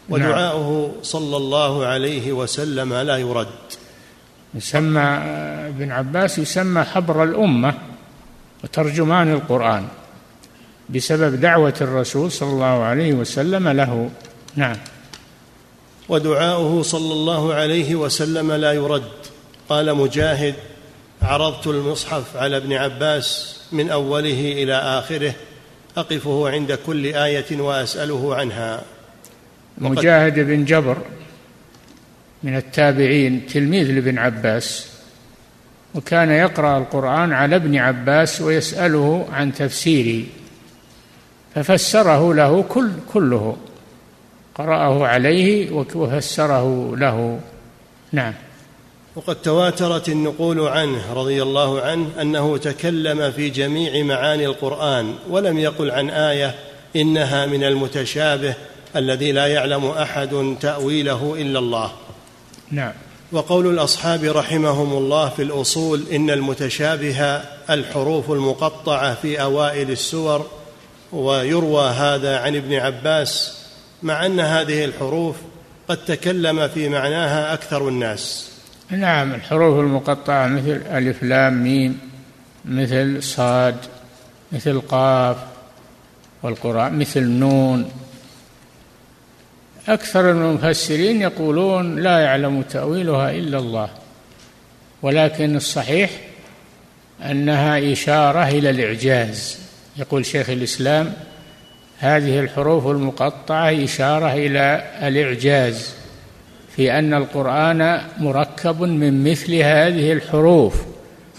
ودعاؤه صلى الله عليه وسلم لا يرد. يسمى ابن عباس يسمى حبر الأمة وترجمان القرآن بسبب دعوة الرسول صلى الله عليه وسلم له. نعم. ودعاؤه صلى الله عليه وسلم لا يرد. قال مجاهد عرضت المصحف على ابن عباس من أوله إلى آخره أقفه عند كل آية وأسأله عنها. مجاهد بن جبر من التابعين تلميذ لابن عباس وكان يقرأ القرآن على ابن عباس ويسأله عن تفسيره ففسره له كل كله قرأه عليه وفسره له. نعم. وقد تواترت النقول عنه رضي الله عنه أنه تكلم في جميع معاني القرآن ولم يقل عن آية إنها من المتشابه الذي لا يعلم أحد تأويله إلا الله. نعم. وقول الأصحاب رحمهم الله في الأصول إن المتشابه الحروف المقطعة في أوائل السور ويروى هذا عن ابن عباس مع أن هذه الحروف قد تكلم في معناها أكثر الناس. نعم الحروف المقطعة مثل ألف لام ميم مثل صاد مثل قاف والقرآن مثل نون. أكثر المفسرين يقولون لا يعلم تأويلها إلا الله ولكن الصحيح أنها إشارة إلى الإعجاز. يقول شيخ الإسلام هذه الحروف المقطعة إشارة إلى الإعجاز. في أن القرآن مركب من مثل هذه الحروف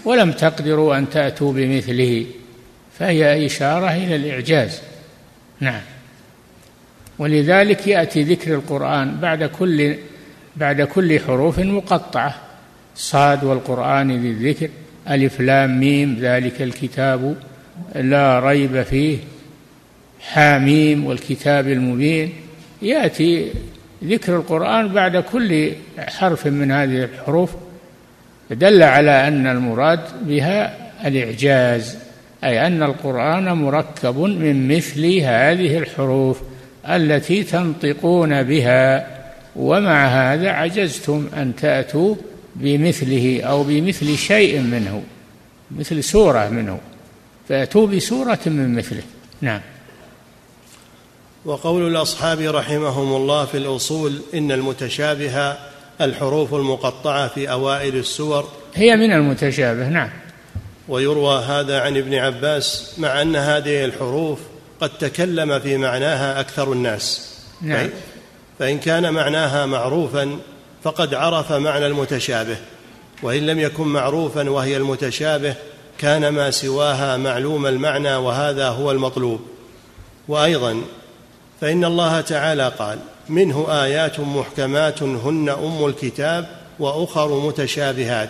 ولم تقدروا أن تأتوا بمثله فهي إشارة إلى الإعجاز. نعم. ولذلك يأتي ذكر القرآن بعد كل بعد كل حروف مقطعة. صاد والقرآن ذي الذكر ألف لام ميم ذلك الكتاب لا ريب فيه. حاميم والكتاب المبين. يأتي ذكر القرآن بعد كل حرف من هذه الحروف دل على أن المراد بها الإعجاز أي أن القرآن مركب من مثل هذه الحروف التي تنطقون بها ومع هذا عجزتم أن تأتوا بمثله أو بمثل شيء منه مثل سورة منه فأتوا بسورة من مثله. نعم. وقول الأصحاب رحمهم الله في الأصول إن المتشابه الحروف المقطعة في أوائل السور هي من المتشابه نعم. ويروى هذا عن ابن عباس مع أن هذه الحروف قد تكلم في معناها أكثر الناس. نعم. فان كان معناها معروفا فقد عرف معنى المتشابه وإن لم يكن معروفا وهي المتشابه كان ما سواها معلوم المعنى وهذا هو المطلوب. وأيضا فإن الله تعالى قال منه آيات محكمات هن أم الكتاب وأخر متشابهات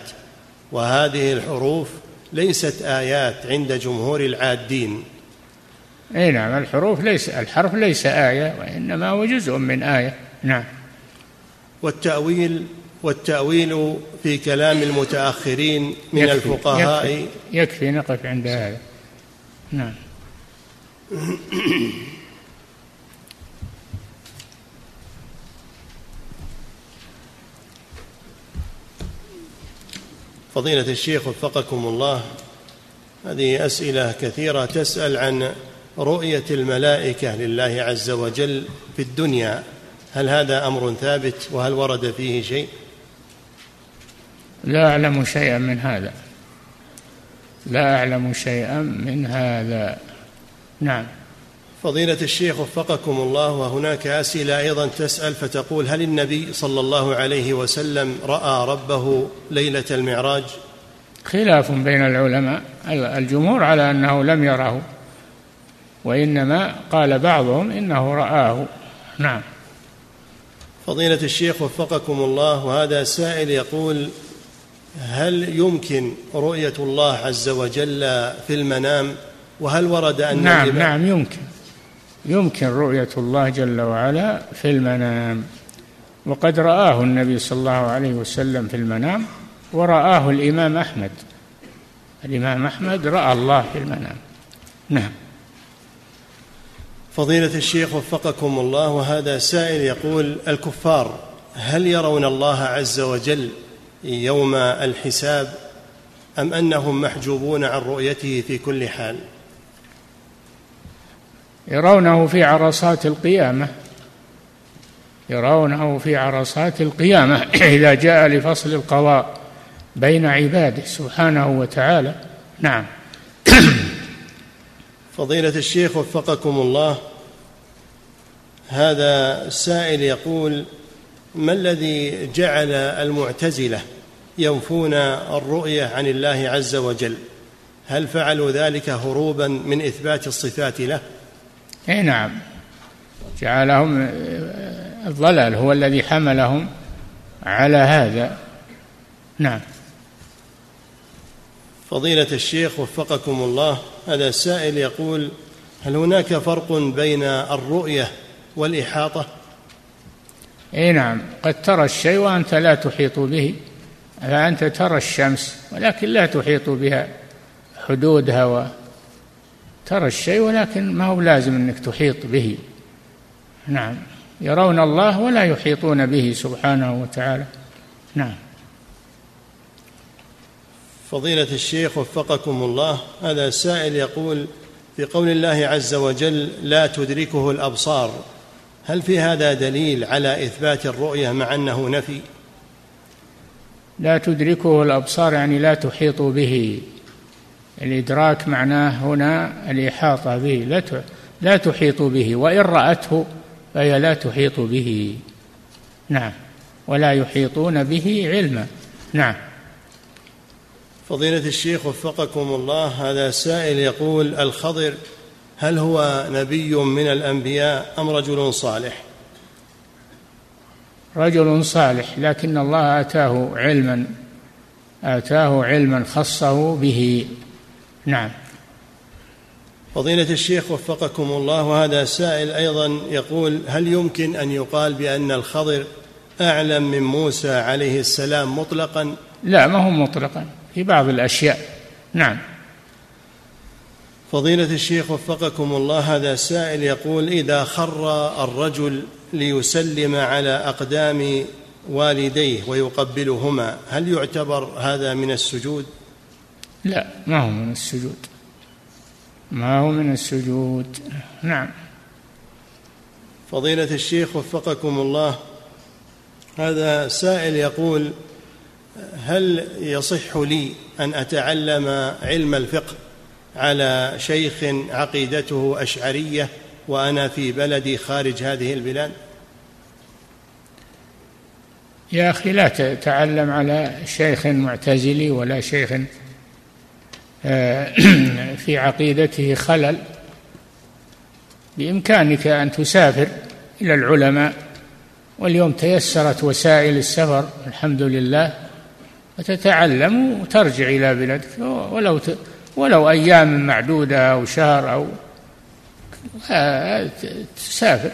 وهذه الحروف ليست آيات عند جمهور العادين. أي نعم الحروف ليس الحرف ليس آية وإنما هو جزء من آية. نعم. والتأويل والتأويل في كلام المتأخرين من يكفي الفقهاء يكفي, يكفي نقف عند هذا. نعم. فضيلة الشيخ وفقكم الله هذه أسئلة كثيرة تسأل عن رؤية الملائكة لله عز وجل في الدنيا. هل هذا أمر ثابت؟ وهل ورد فيه شيء؟ لا أعلم شيئا من هذا. لا أعلم شيئا من هذا. نعم. فضيلة الشيخ وفقكم الله وهناك أسئلة أيضا تسأل فتقول هل النبي صلى الله عليه وسلم رأى ربه ليلة المعراج؟ خلاف بين العلماء الجمهور على أنه لم يره وإنما قال بعضهم إنه رآه. نعم. فضيلة الشيخ وفقكم الله وهذا سائل يقول هل يمكن رؤية الله عز وجل في المنام؟ وهل ورد أن نعم نعم يمكن. يمكن رؤية الله جل وعلا في المنام. وقد رآه النبي صلى الله عليه وسلم في المنام ورآه الإمام أحمد. الإمام أحمد رأى الله في المنام. نعم. فضيلة الشيخ وفقكم الله وهذا سائل يقول الكفار هل يرون الله عز وجل يوم الحساب أم أنهم محجوبون عن رؤيته في كل حال؟ يرونه في عرصات القيامة. يرونه في عرصات القيامة. إذا جاء لفصل القضاء بين عباده سبحانه وتعالى. نعم. فضيلة الشيخ وفقكم الله هذا السائل يقول ما الذي جعل المعتزلة ينفون الرؤية عن الله عز وجل؟ هل فعلوا ذلك هروبا من إثبات الصفات له؟ اي نعم. جعلهم الضلال هو الذي حملهم على هذا. نعم. فضيلة الشيخ وفقكم الله هذا سائل يقول هل هناك فرق بين الرؤية والإحاطة؟ اي نعم. قد ترى الشيء وأنت لا تحيط به. فأنت ترى الشمس ولكن لا تحيط بها. حدودها و ترى الشيء ولكن ما هو لازم إنك تحيط به. نعم. يرون الله ولا يحيطون به سبحانه وتعالى. نعم. فضيلة الشيخ وفقكم الله هذا سائل يقول في قول الله عز وجل لا تدركه الأبصار هل في هذا دليل على إثبات الرؤية مع أنه نفي؟ لا تدركه الأبصار يعني لا تحيط به. الإدراك معناه هنا الإحاطة به لا لا تحيط به وإن رأته فهي لا تحيط به. نعم. ولا يحيطون به علما. نعم. فضيلة الشيخ وفقكم الله هذا سائل يقول الخضر هل هو نبي من الأنبياء أم رجل صالح؟ رجل صالح لكن الله آتاه علما آتاه علما خصه به. نعم. فضيلة الشيخ وفقكم الله وهذا سائل أيضا يقول هل يمكن أن يقال بأن الخضر أعلم من موسى عليه السلام مطلقا؟ لا ما هو مطلقا في بعض الأشياء. نعم. فضيلة الشيخ وفقكم الله هذا سائل يقول إذا خر الرجل ليسلم على أقدام والديه ويقبلهما هل يعتبر هذا من السجود؟ لا ما هو من السجود. ما هو من السجود؟ نعم. فضيلة الشيخ وفقكم الله هذا سائل يقول هل يصح لي أن أتعلم علم الفقه على شيخ عقيدته أشعرية وأنا في بلدي خارج هذه البلاد؟ يا أخي لا تتعلم على شيخ معتزلي ولا شيخ في عقيدته خلل بإمكانك أن تسافر إلى العلماء واليوم تيسرت وسائل السفر الحمد لله وتتعلم وترجع إلى بلادك ولو ولو أيام معدودة أو شهر أو آه، تسافر.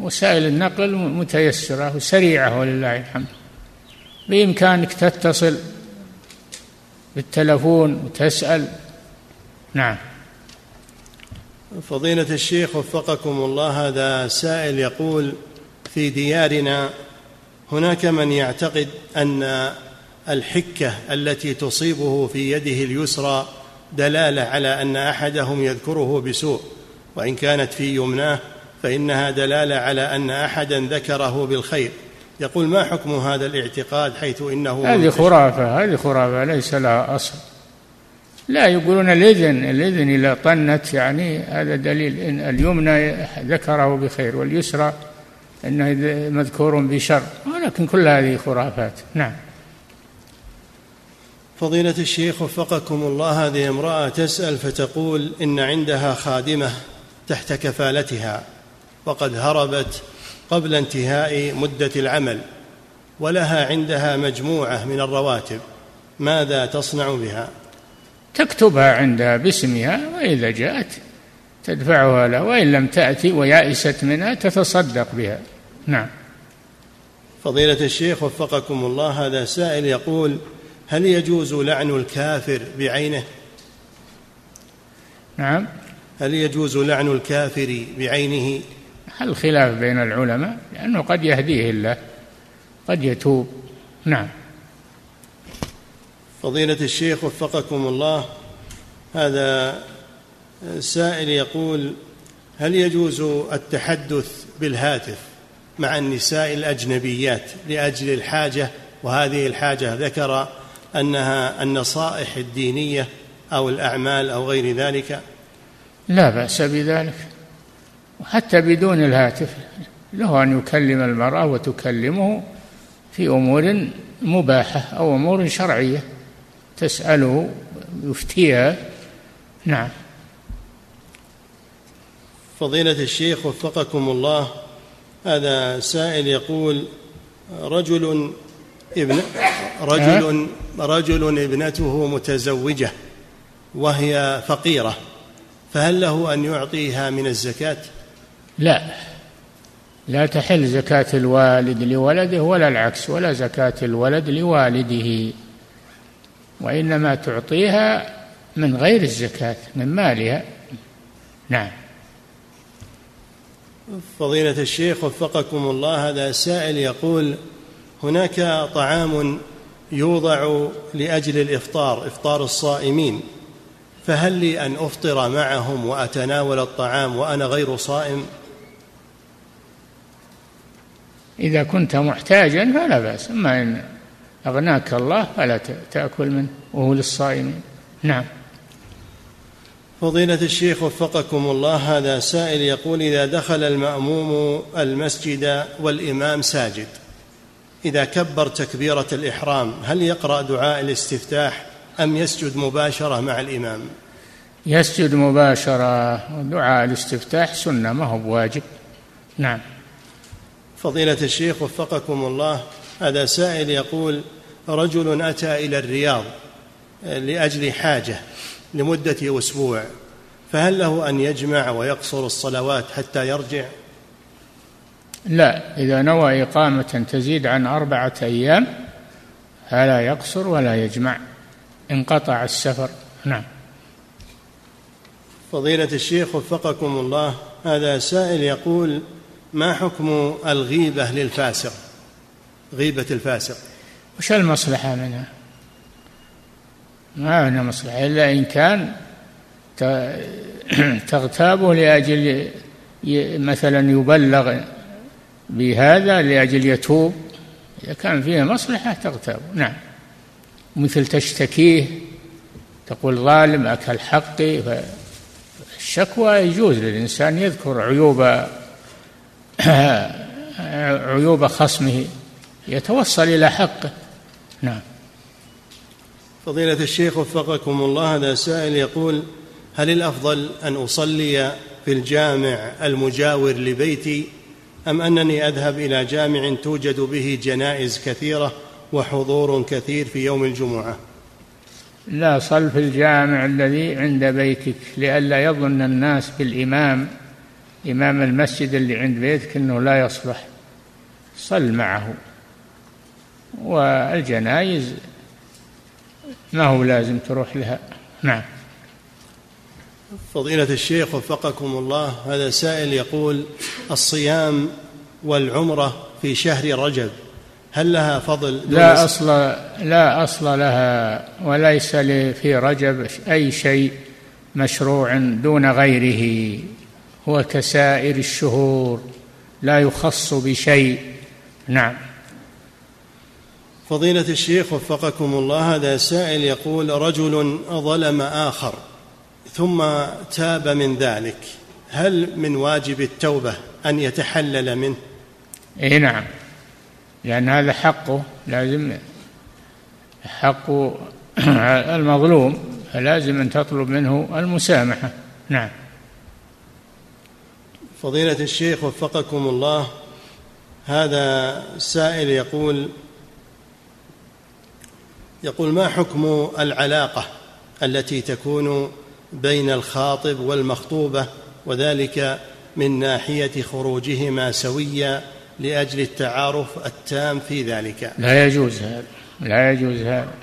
وسائل النقل متيسرة وسريعة ولله الحمد. بإمكانك تتصل بالتلفون وتسأل نعم. فضيلة الشيخ وفقكم الله هذا سائل يقول في ديارنا هناك من يعتقد أن الحكة التي تصيبه في يده اليسرى دلالة على أن أحدهم يذكره بسوء وإن كانت في يمناه فإنها دلالة على أن أحدا ذكره بالخير. يقول ما حكم هذا الاعتقاد حيث إنه هذه خرافة هذه خرافة ليس لها أصل. لا يقولون الإذن الإذن اذا طنت يعني هذا دليل إن اليمنى ذكره بخير واليسرى إنه مذكور بشر. ولكن كل هذه خرافات نعم. فضيلة الشيخ وفقكم الله هذه امرأة تسأل فتقول إن عندها خادمة تحت كفالتها وقد هربت قبل انتهاء مدة العمل ولها عندها مجموعة من الرواتب. ماذا تصنع بها؟ تكتبها عندها باسمها وإذا جاءت تدفعها له وإن لم تأتي ويائست منها تتصدق بها. نعم. فضيلة الشيخ وفقكم الله هذا سائل يقول هل يجوز لعن الكافر بعينه؟ نعم. هل يجوز لعن الكافر بعينه؟ الخلاف بين العلماء لأنه قد يهديه الله قد يتوب. نعم. فضيلة الشيخ وفقكم الله هذا سائل يقول هل يجوز التحدث بالهاتف مع النساء الأجنبيات لأجل الحاجة؟ وهذه الحاجة ذكر أنها النصائح الدينية أو الأعمال أو غير ذلك؟ لا بأس بذلك. حتى بدون الهاتف له أن يكلم المرأة وتكلمه في أمور مباحة أو أمور شرعية تسأله يفتيها. نعم. فضيلة الشيخ وفقكم الله هذا سائل يقول رجل ابن رجل رجل ابنته متزوجة وهي فقيرة فهل له أن يعطيها من الزكاة؟ لا. لا تحل زكاة الوالد لولده ولا العكس ولا زكاة الولد لوالده وإنما تعطيها من غير الزكاة من مالها. نعم. فضيلة الشيخ وفقكم الله هذا سائل يقول هناك طعام يوضع لأجل الإفطار إفطار الصائمين فهل لي أن أفطر معهم وأتناول الطعام وأنا غير صائم؟ إذا كنت محتاجا فلا بأس أما إن أغناك الله فلا تأكل منه وهو للصائمين. نعم. فضيلة الشيخ وفقكم الله هذا سائل يقول إذا دخل المأموم المسجد والإمام ساجد إذا كبر تكبيرة الإحرام هل يقرأ دعاء الاستفتاح أم يسجد مباشرة مع الإمام؟ يسجد مباشرة دعاء الاستفتاح سنة ما هو بواجب. نعم. فضيلة الشيخ وفقكم الله هذا سائل يقول رجل أتى إلى الرياض لأجل حاجة لمدة أسبوع فهل له أن يجمع ويقصر الصلوات حتى يرجع؟ لا إذا نوى إقامة تزيد عن أربعة أيام فلا يقصر ولا يجمع انقطع السفر. نعم. فضيلة الشيخ وفقكم الله هذا سائل يقول ما حكم الغيبة للفاسق؟ غيبة الفاسق. وش المصلحة منها؟ ما هنا مصلحة إلا إن كان تغتابه لأجل مثلا يبلغ بهذا لأجل يتوب. إذا كان فيه مصلحة تغتابه نعم. مثل تشتكيه تقول ظالم أكل حقي. الشكوى يجوز للإنسان يذكر عيوب عيوب خصمه يتوصل إلى حقه نعم. فضيلة الشيخ وفقكم الله هذا سائل يقول هل الأفضل أن أصلي في الجامع المجاور لبيتي أم أنني أذهب إلى جامع توجد به جنائز كثيرة وحضور كثير في يوم الجمعة؟ لا صل في الجامع الذي عند بيتك لئلا يظن الناس بالإمام إمام المسجد اللي عند بيتك أنه لا يصلح. صل معه. والجنائز ما هو لازم تروح لها. نعم. فضيلة الشيخ وفقكم الله هذا سائل يقول الصيام والعمرة في شهر رجب هل لها فضل؟ لا أصل لا أصل لها وليس في رجب أي شيء مشروع دون غيره. هو كسائر الشهور لا يخص بشيء. نعم. فضيلة الشيخ وفقكم الله هذا سائل يقول رجل ظلم آخر ثم تاب من ذلك هل من واجب التوبة أن يتحلل منه؟ إي نعم. لأن هذا حقه لازم حق المظلوم فلازم أن تطلب منه المسامحة. نعم. فضيلة الشيخ وفقكم الله هذا سائل يقول يقول ما حكم العلاقة التي تكون بين الخاطب والمخطوبة وذلك من ناحية خروجهما سويا لأجل التعارف التام في ذلك؟ لا يجوز هذا لا يجوز هذا.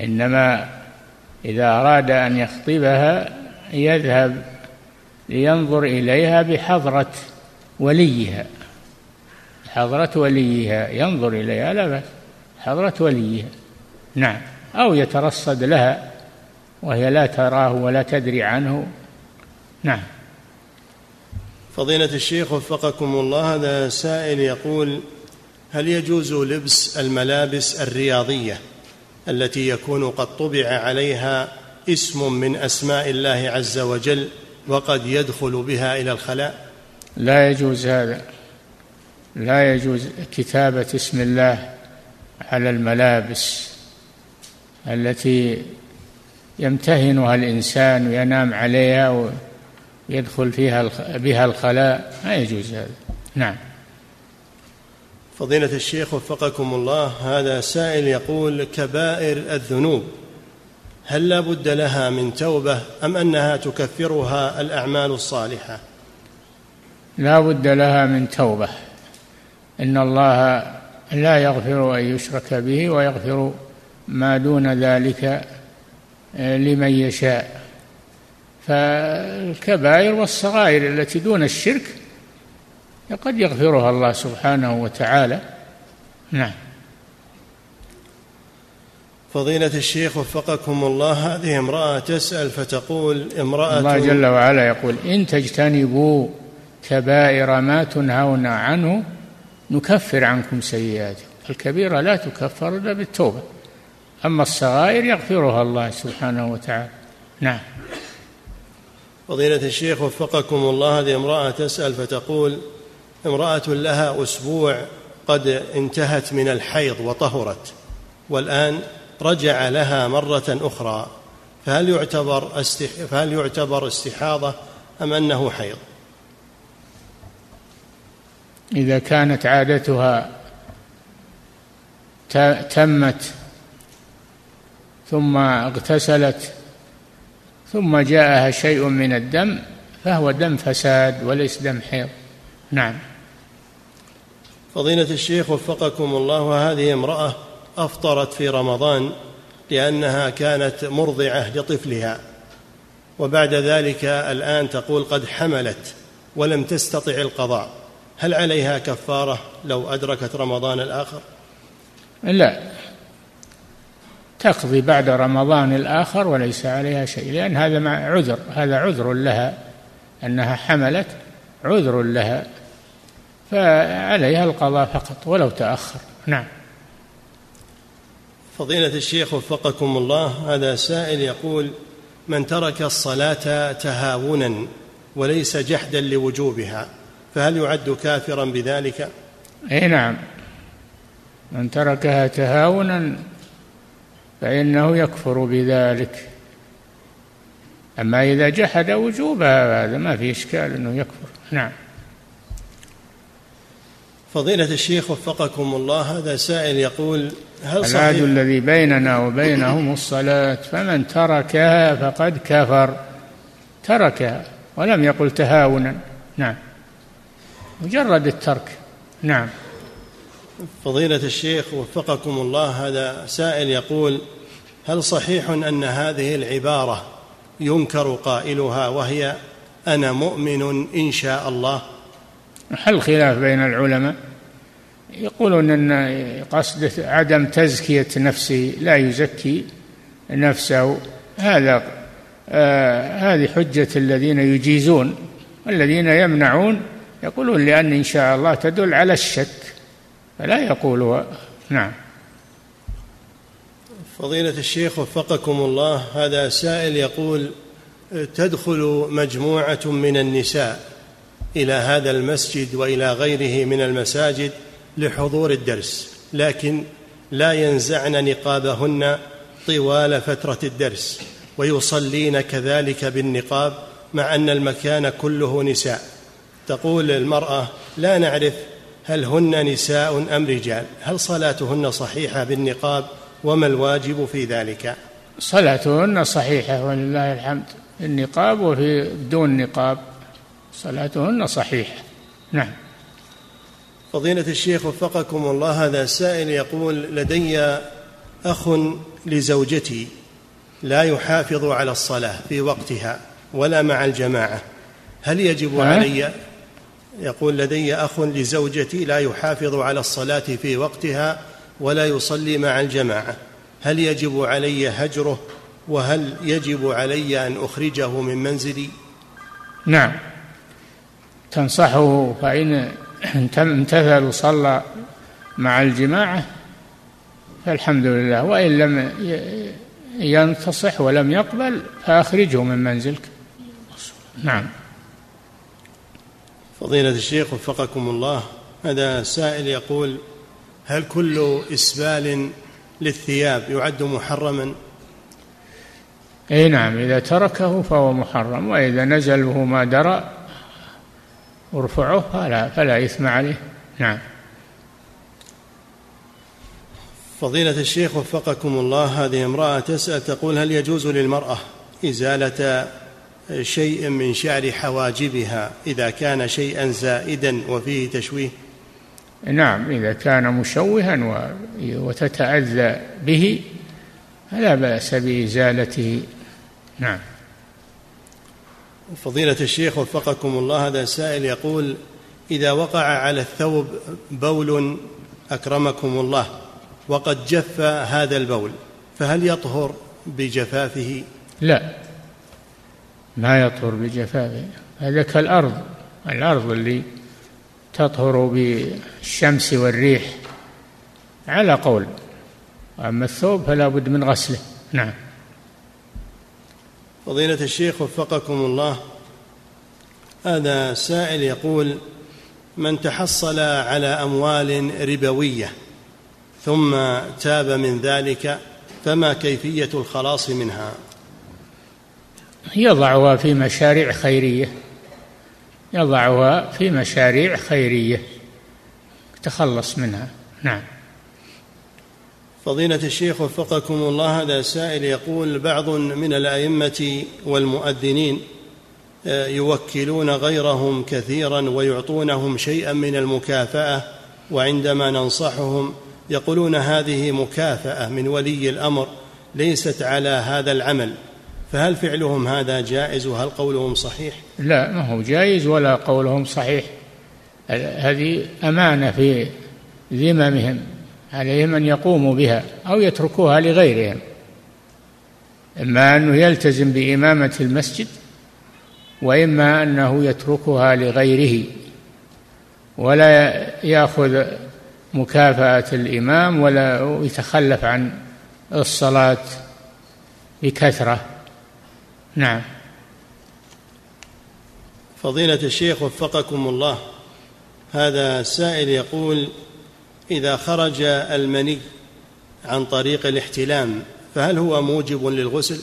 إنما إذا أراد أن يخطبها يذهب لينظر إليها بحضرة وليها. حضرة وليها. ينظر إليها لا بأس. حضرة وليها. نعم. أو يترصد لها وهي لا تراه ولا تدري عنه. نعم. فضيلة الشيخ وفقكم الله هذا سائل يقول هل يجوز لبس الملابس الرياضية التي يكون قد طبع عليها اسم من أسماء الله عز وجل وقد يدخل بها إلى الخلاء؟ لا يجوز هذا. لا يجوز كتابة اسم الله على الملابس التي يمتهنها الإنسان وينام عليها ويدخل فيها بها الخلاء. ما يجوز هذا. نعم. فضيلة الشيخ وفقكم الله هذا سائل يقول كبائر الذنوب. هل لا بد لها من توبة أم أنها تكفرها الأعمال الصالحة؟ لا بد لها من توبة. إن الله لا يغفر أن يشرك به ويغفر ما دون ذلك آه، لمن يشاء. فالكبائر والصغائر التي دون الشرك قد يغفرها الله سبحانه وتعالى. نعم. فضيلة الشيخ وفقكم الله هذه امرأة تسأل فتقول امرأة الله جل وعلا يقول إن تجتنبوا كبائر ما تنهون عنه نكفر عنكم سيئاتكم. الكبيرة لا تكفر إلا بالتوبة أما الصغائر يغفرها الله سبحانه وتعالى. نعم. فضيلة الشيخ وفقكم الله هذه امرأة تسأل فتقول امرأة لها أسبوع قد انتهت من الحيض وطهرت والآن رجع لها مرة أخرى. فهل يعتبر فهل يعتبر استحاضة أم أنه حيض؟ إذا كانت عادتها تمت ثم اغتسلت ثم جاءها شيء من الدم فهو دم فساد وليس دم حيض. نعم. فضيلة الشيخ وفقكم الله وهذه امرأة أفطرت في رمضان لأنها كانت مرضعة لطفلها. وبعد ذلك الآن تقول قد حملت ولم تستطع القضاء. هل عليها كفارة لو أدركت رمضان الآخر؟ لا. تقضي بعد رمضان الآخر وليس عليها شيء لأن هذا مع عذر هذا عذر لها. أنها حملت عذر لها فعليها القضاء فقط ولو تأخر. نعم. فضيلة الشيخ وفقكم الله هذا سائل يقول من ترك الصلاة تهاونا وليس جحدا لوجوبها فهل يعد كافرا بذلك؟ أي نعم. من تركها تهاونا فإنه يكفر بذلك. أما إذا جحد وجوبها هذا ما في إشكال أنه يكفر. نعم. فضيلة الشيخ وفقكم الله هذا سائل يقول هل صحيح العهد الذي بيننا وبينهم الصلاة فمن تركها فقد كفر. تركها ولم يقل تهاونا. نعم. مجرد الترك. نعم. فضيلة الشيخ وفقكم الله هذا سائل يقول هل صحيح أن هذه العبارة ينكر قائلها وهي أنا مؤمن إن شاء الله؟ هل خلاف بين العلماء؟ يقولون أن قصد عدم تزكية نفسه لا يزكي نفسه. هذا آه هذه حجة الذين يجيزون والذين يمنعون. يقولون لأن إن شاء الله تدل على الشك فلا يقول نعم. فضيلة الشيخ وفقكم الله هذا سائل يقول تدخل مجموعة من النساء إلى هذا المسجد وإلى غيره من المساجد لحضور الدرس لكن لا ينزعن نقابهن طوال فترة الدرس ويصلين كذلك بالنقاب مع أن المكان كله نساء. تقول المرأة لا نعرف هل هن نساء أم رجال هل صلاتهن صحيحة بالنقاب وما الواجب في ذلك؟ صلاتهن صحيحة ولله الحمد النقاب وفي بدون نقاب صلاتهن صحيحة. نعم. فضيلة الشيخ وفقكم الله هذا سائل يقول لدي أخ لزوجتي لا يحافظ على الصلاة في وقتها ولا مع الجماعة. هل يجب علي؟ يقول لدي أخ لزوجتي لا يحافظ على الصلاة في وقتها ولا يصلي مع الجماعة. هل يجب علي هجره؟ وهل يجب علي أن أخرجه من منزلي؟ نعم. تنصحه فإن امتثل وصلى مع الجماعة فالحمد لله. وإن لم ينتصح ولم يقبل فأخرجه من منزلك. نعم. فضيلة الشيخ وفقكم الله هذا سائل يقول هل كل إسبال للثياب يعد محرما؟ إي نعم إذا تركه فهو محرم وإذا نزل وهو ما درى ارفعه فلا فلا إثم عليه. نعم. فضيلة الشيخ وفقكم الله هذه امرأة تسأل تقول هل يجوز للمرأة إزالة شيء من شعر حواجبها إذا كان شيئا زائدا وفيه تشويه؟ نعم إذا كان مشوها وتتأذى به فلا بأس بإزالته. نعم. فضيلة الشيخ وفقكم الله هذا سائل يقول إذا وقع على الثوب بول أكرمكم الله وقد جف هذا البول فهل يطهر بجفافه؟ لا ما يطهر بجفافه هذا كالأرض الأرض اللي تطهر بالشمس والريح على قول أما الثوب فلا بد من غسله نعم. فضيلة الشيخ وفقكم الله. هذا سائل يقول من تحصل على أموال ربوية ثم تاب من ذلك فما كيفية الخلاص منها؟ يضعها في مشاريع خيرية. يضعها في مشاريع خيرية. تخلص منها. نعم. فضيلة الشيخ وفقكم الله هذا سائل يقول بعض من الأئمة والمؤذنين آه، يوكلون غيرهم كثيرا ويعطونهم شيئا من المكافأة وعندما ننصحهم يقولون هذه مكافأة من ولي الأمر ليست على هذا العمل. فهل فعلهم هذا جائز؟ وهل قولهم صحيح؟ لا ما هو جائز ولا قولهم صحيح. هذه أمانة في ذممهم. عليهم أن يقوموا بها أو يتركوها لغيرهم. إما أنه يلتزم بإمامة المسجد وإما أنه يتركها لغيره ولا يأخذ مكافأة الإمام ولا يتخلف عن الصلاة بكثرة. نعم. فضيلة الشيخ وفقكم الله هذا سائل يقول إذا خرج المني عن طريق الاحتلام فهل هو موجب للغسل؟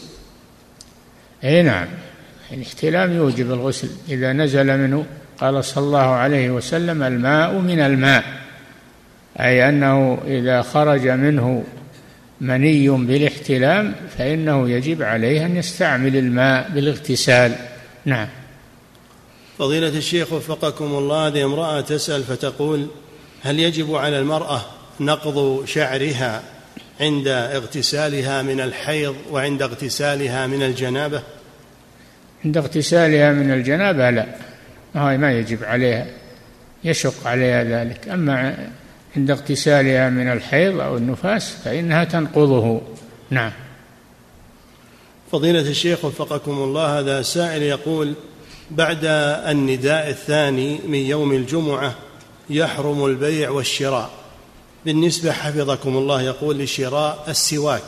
اي نعم. الاحتلام يوجب الغسل. إذا نزل منه قال صلى الله عليه وسلم الماء من الماء. أي أنه إذا خرج منه مني بالاحتلام فإنه يجب عليه أن يستعمل الماء بالاغتسال. نعم. فضيلة الشيخ وفقكم الله هذه امرأة تسأل فتقول هل يجب على المرأة نقض شعرها عند اغتسالها من الحيض وعند اغتسالها من الجنابة؟ عند اغتسالها من الجنابة لا. ما يجب عليها. يشق عليها ذلك. أما عند اغتسالها من الحيض أو النفاس فإنها تنقضه. نعم. فضيلة الشيخ وفقكم الله هذا سائل يقول بعد النداء الثاني من يوم الجمعة يحرم البيع والشراء. بالنسبة حفظكم الله يقول لشراء السواك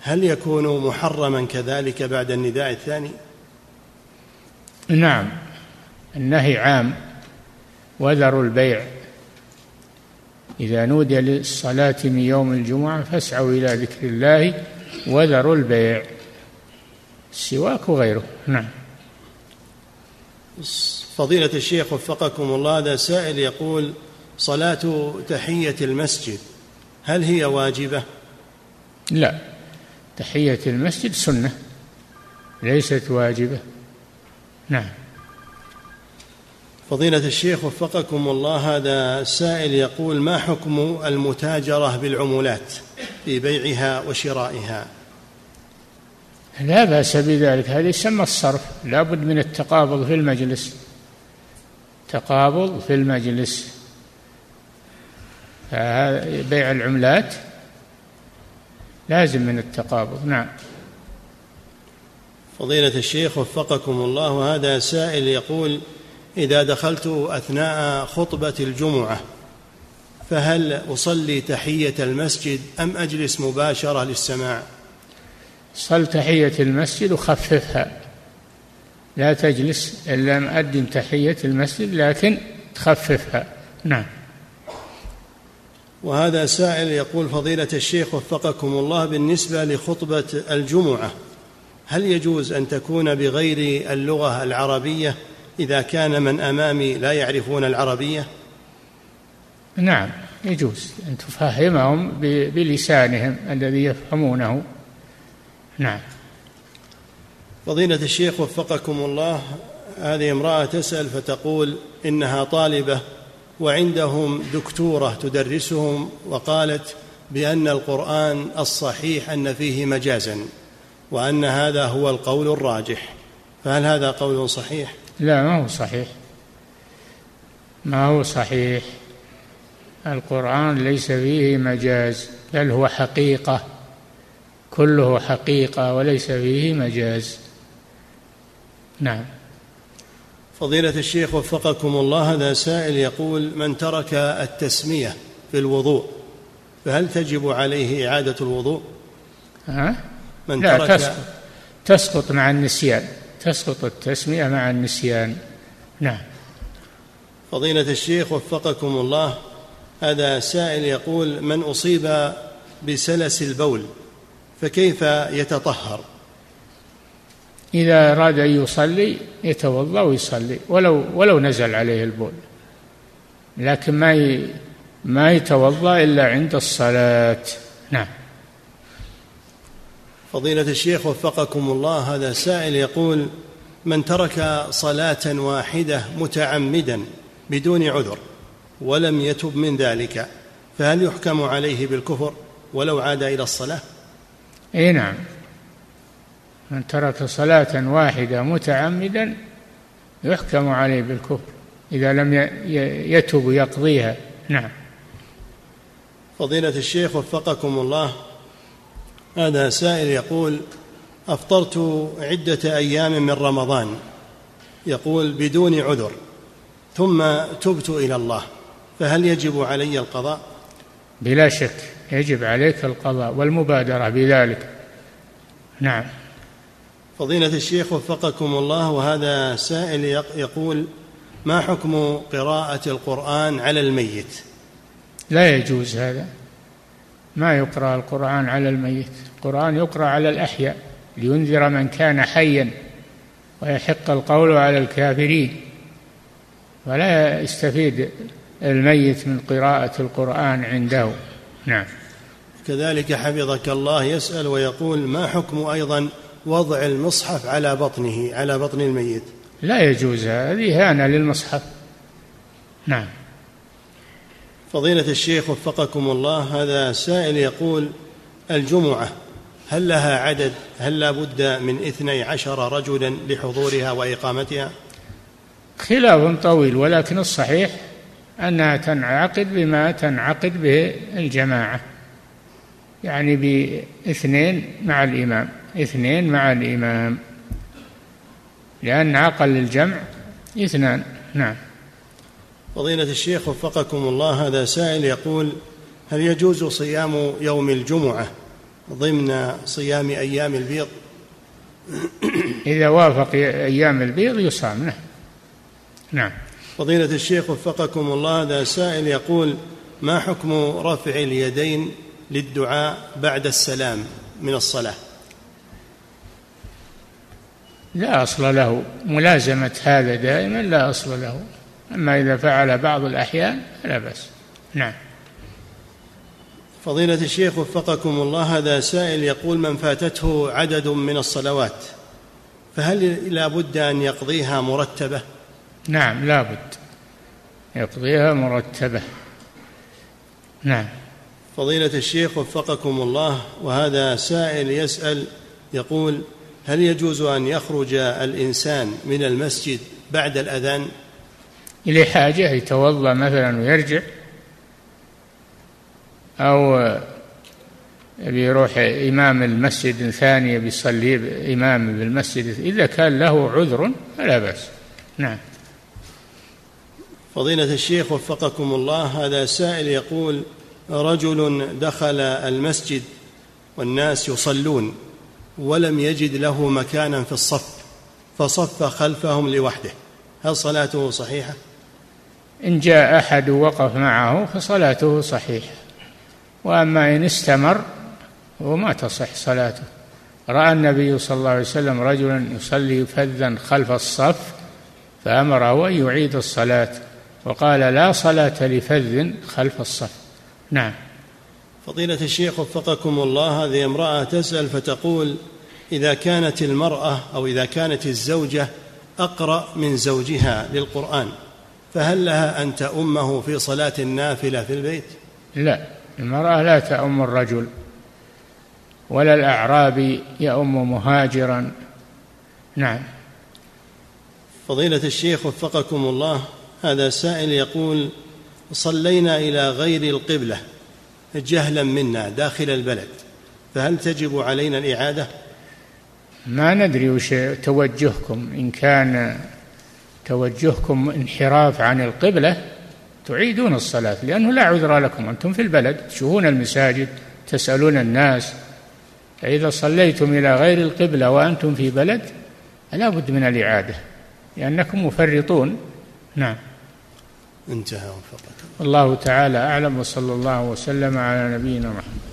هل يكون محرما كذلك بعد النداء الثاني؟ نعم النهي عام وذروا البيع. إذا نودي للصلاة من يوم الجمعة فاسعوا إلى ذكر الله وذروا البيع. السواك وغيره نعم. فضيلة الشيخ وفقكم الله هذا سائل يقول صلاة تحية المسجد هل هي واجبة؟ لا تحية المسجد سنة ليست واجبة. نعم. فضيلة الشيخ وفقكم الله هذا سائل يقول ما حكم المتاجرة بالعمولات في بيعها وشرائها؟ لا بأس بذلك هذا يسمى الصرف لا بد من التقابض في المجلس. تقابض في المجلس. بيع العملات لازم من التقابض. نعم. فضيلة الشيخ وفقكم الله هذا سائل يقول إذا دخلت أثناء خطبة الجمعة فهل أصلي تحية المسجد أم أجلس مباشرة للسماع؟ صل تحية المسجد وخففها. لا تجلس إلا مؤدم تحية المسجد لكن تخففها. نعم. وهذا سائل يقول فضيلة الشيخ وفقكم الله بالنسبة لخطبة الجمعة هل يجوز أن تكون بغير اللغة العربية إذا كان من أمامي لا يعرفون العربية؟ نعم يجوز أن تفهمهم بلسانهم الذي يفهمونه. نعم. فضيلة الشيخ وفقكم الله هذه امرأة تسأل فتقول إنها طالبة وعندهم دكتورة تدرسهم وقالت بأن القرآن الصحيح أن فيه مجازا وأن هذا هو القول الراجح. فهل هذا قول صحيح؟ لا ما هو صحيح. ما هو صحيح؟ القرآن ليس فيه مجاز بل هو حقيقة. كله حقيقة وليس فيه مجاز. نعم. فضيلة الشيخ وفقكم الله هذا سائل يقول من ترك التسمية في الوضوء فهل تجب عليه إعادة الوضوء؟ ها؟ من لا ترك تسقط. تسقط مع النسيان. تسقط التسمية مع النسيان. نعم. فضيلة الشيخ وفقكم الله هذا سائل يقول من أصيب بسلس البول فكيف يتطهر؟ إذا أراد أن يصلي يتوضأ ويصلي ولو ولو نزل عليه البول. لكن ما ما يتوضأ إلا عند الصلاة. نعم. فضيلة الشيخ وفقكم الله هذا سائل يقول من ترك صلاة واحدة متعمدا بدون عذر ولم يتب من ذلك فهل يحكم عليه بالكفر ولو عاد إلى الصلاة؟ إي نعم. من ترك صلاة واحدة متعمدا يحكم عليه بالكفر إذا لم يتب يقضيها نعم. فضيلة الشيخ وفقكم الله هذا سائل يقول أفطرت عدة أيام من رمضان يقول بدون عذر ثم تبت إلى الله فهل يجب علي القضاء؟ بلا شك يجب عليك القضاء والمبادرة بذلك. نعم. فضيلة الشيخ وفقكم الله وهذا سائل يقول ما حكم قراءة القرآن على الميت؟ لا يجوز هذا. ما يقرأ القرآن على الميت. القرآن يقرأ على الأحياء لينذر من كان حيا ويحق القول على الكافرين. ولا يستفيد الميت من قراءة القرآن عنده. نعم. كذلك حفظك الله يسأل ويقول ما حكم أيضا وضع المصحف على بطنه على بطن الميت. لا يجوز هذه إهانة للمصحف. نعم. فضيلة الشيخ وفقكم الله هذا سائل يقول الجمعة هل لها عدد؟ هل لا بد من اثني عشر رجلا لحضورها وإقامتها؟ خلاف طويل ولكن الصحيح أنها تنعقد بما تنعقد به الجماعة يعني بإثنين مع الإمام. اثنين مع الإمام. لأن عقل الجمع اثنان. نعم. فضيلة الشيخ وفقكم الله هذا سائل يقول هل يجوز صيام يوم الجمعة ضمن صيام أيام البيض؟ إذا وافق أيام البيض يصام نعم. نعم. فضيلة الشيخ وفقكم الله هذا سائل يقول ما حكم رفع اليدين للدعاء بعد السلام من الصلاة؟ لا أصل له. ملازمة هذا دائما لا أصل له. أما إذا فعل بعض الأحيان فلا بأس. نعم. فضيلة الشيخ وفقكم الله هذا سائل يقول من فاتته عدد من الصلوات فهل لا بد أن يقضيها مرتبة؟ نعم لا بد. يقضيها مرتبة. نعم. فضيلة الشيخ وفقكم الله وهذا سائل يسأل يقول هل يجوز أن يخرج الإنسان من المسجد بعد الأذان؟ لحاجة يتوضأ مثلا ويرجع أو بيروح إمام المسجد ثاني بيصلي إمام بالمسجد إذا كان له عذر فلا بأس. نعم. فضيلة الشيخ وفقكم الله هذا سائل يقول رجل دخل المسجد والناس يصلون. ولم يجد له مكانا في الصف فصف خلفهم لوحده. هل صلاته صحيحة؟ إن جاء أحد وقف معه فصلاته صحيحة. وأما إن استمر وما تصح صلاته. رأى النبي صلى الله عليه وسلم رجلا يصلي فذا خلف الصف فأمره أن يعيد الصلاة وقال لا صلاة لفذ خلف الصف. نعم. فضيلة الشيخ وفقكم الله هذه امرأة تسأل فتقول إذا كانت المرأة أو إذا كانت الزوجة أقرأ من زوجها للقرآن فهل لها أن تأمه في صلاة النافلة في البيت؟ لا المرأة لا تأم الرجل ولا الأعرابي يأم مهاجرا نعم فضيلة الشيخ وفقكم الله هذا سائل يقول صلينا إلى غير القبلة جهلا منا داخل البلد فهل تجب علينا الإعادة؟ ما ندري وش توجهكم. إن كان توجهكم انحراف عن القبلة تعيدون الصلاة لأنه لا عذر لكم. أنتم في البلد تشوفون المساجد تسألون الناس فإذا صليتم إلى غير القبلة وأنتم في بلد لا بد من الإعادة لأنكم مفرطون. نعم. انتهى وفقك الله تعالى أعلم وصلى الله وسلم على نبينا محمد.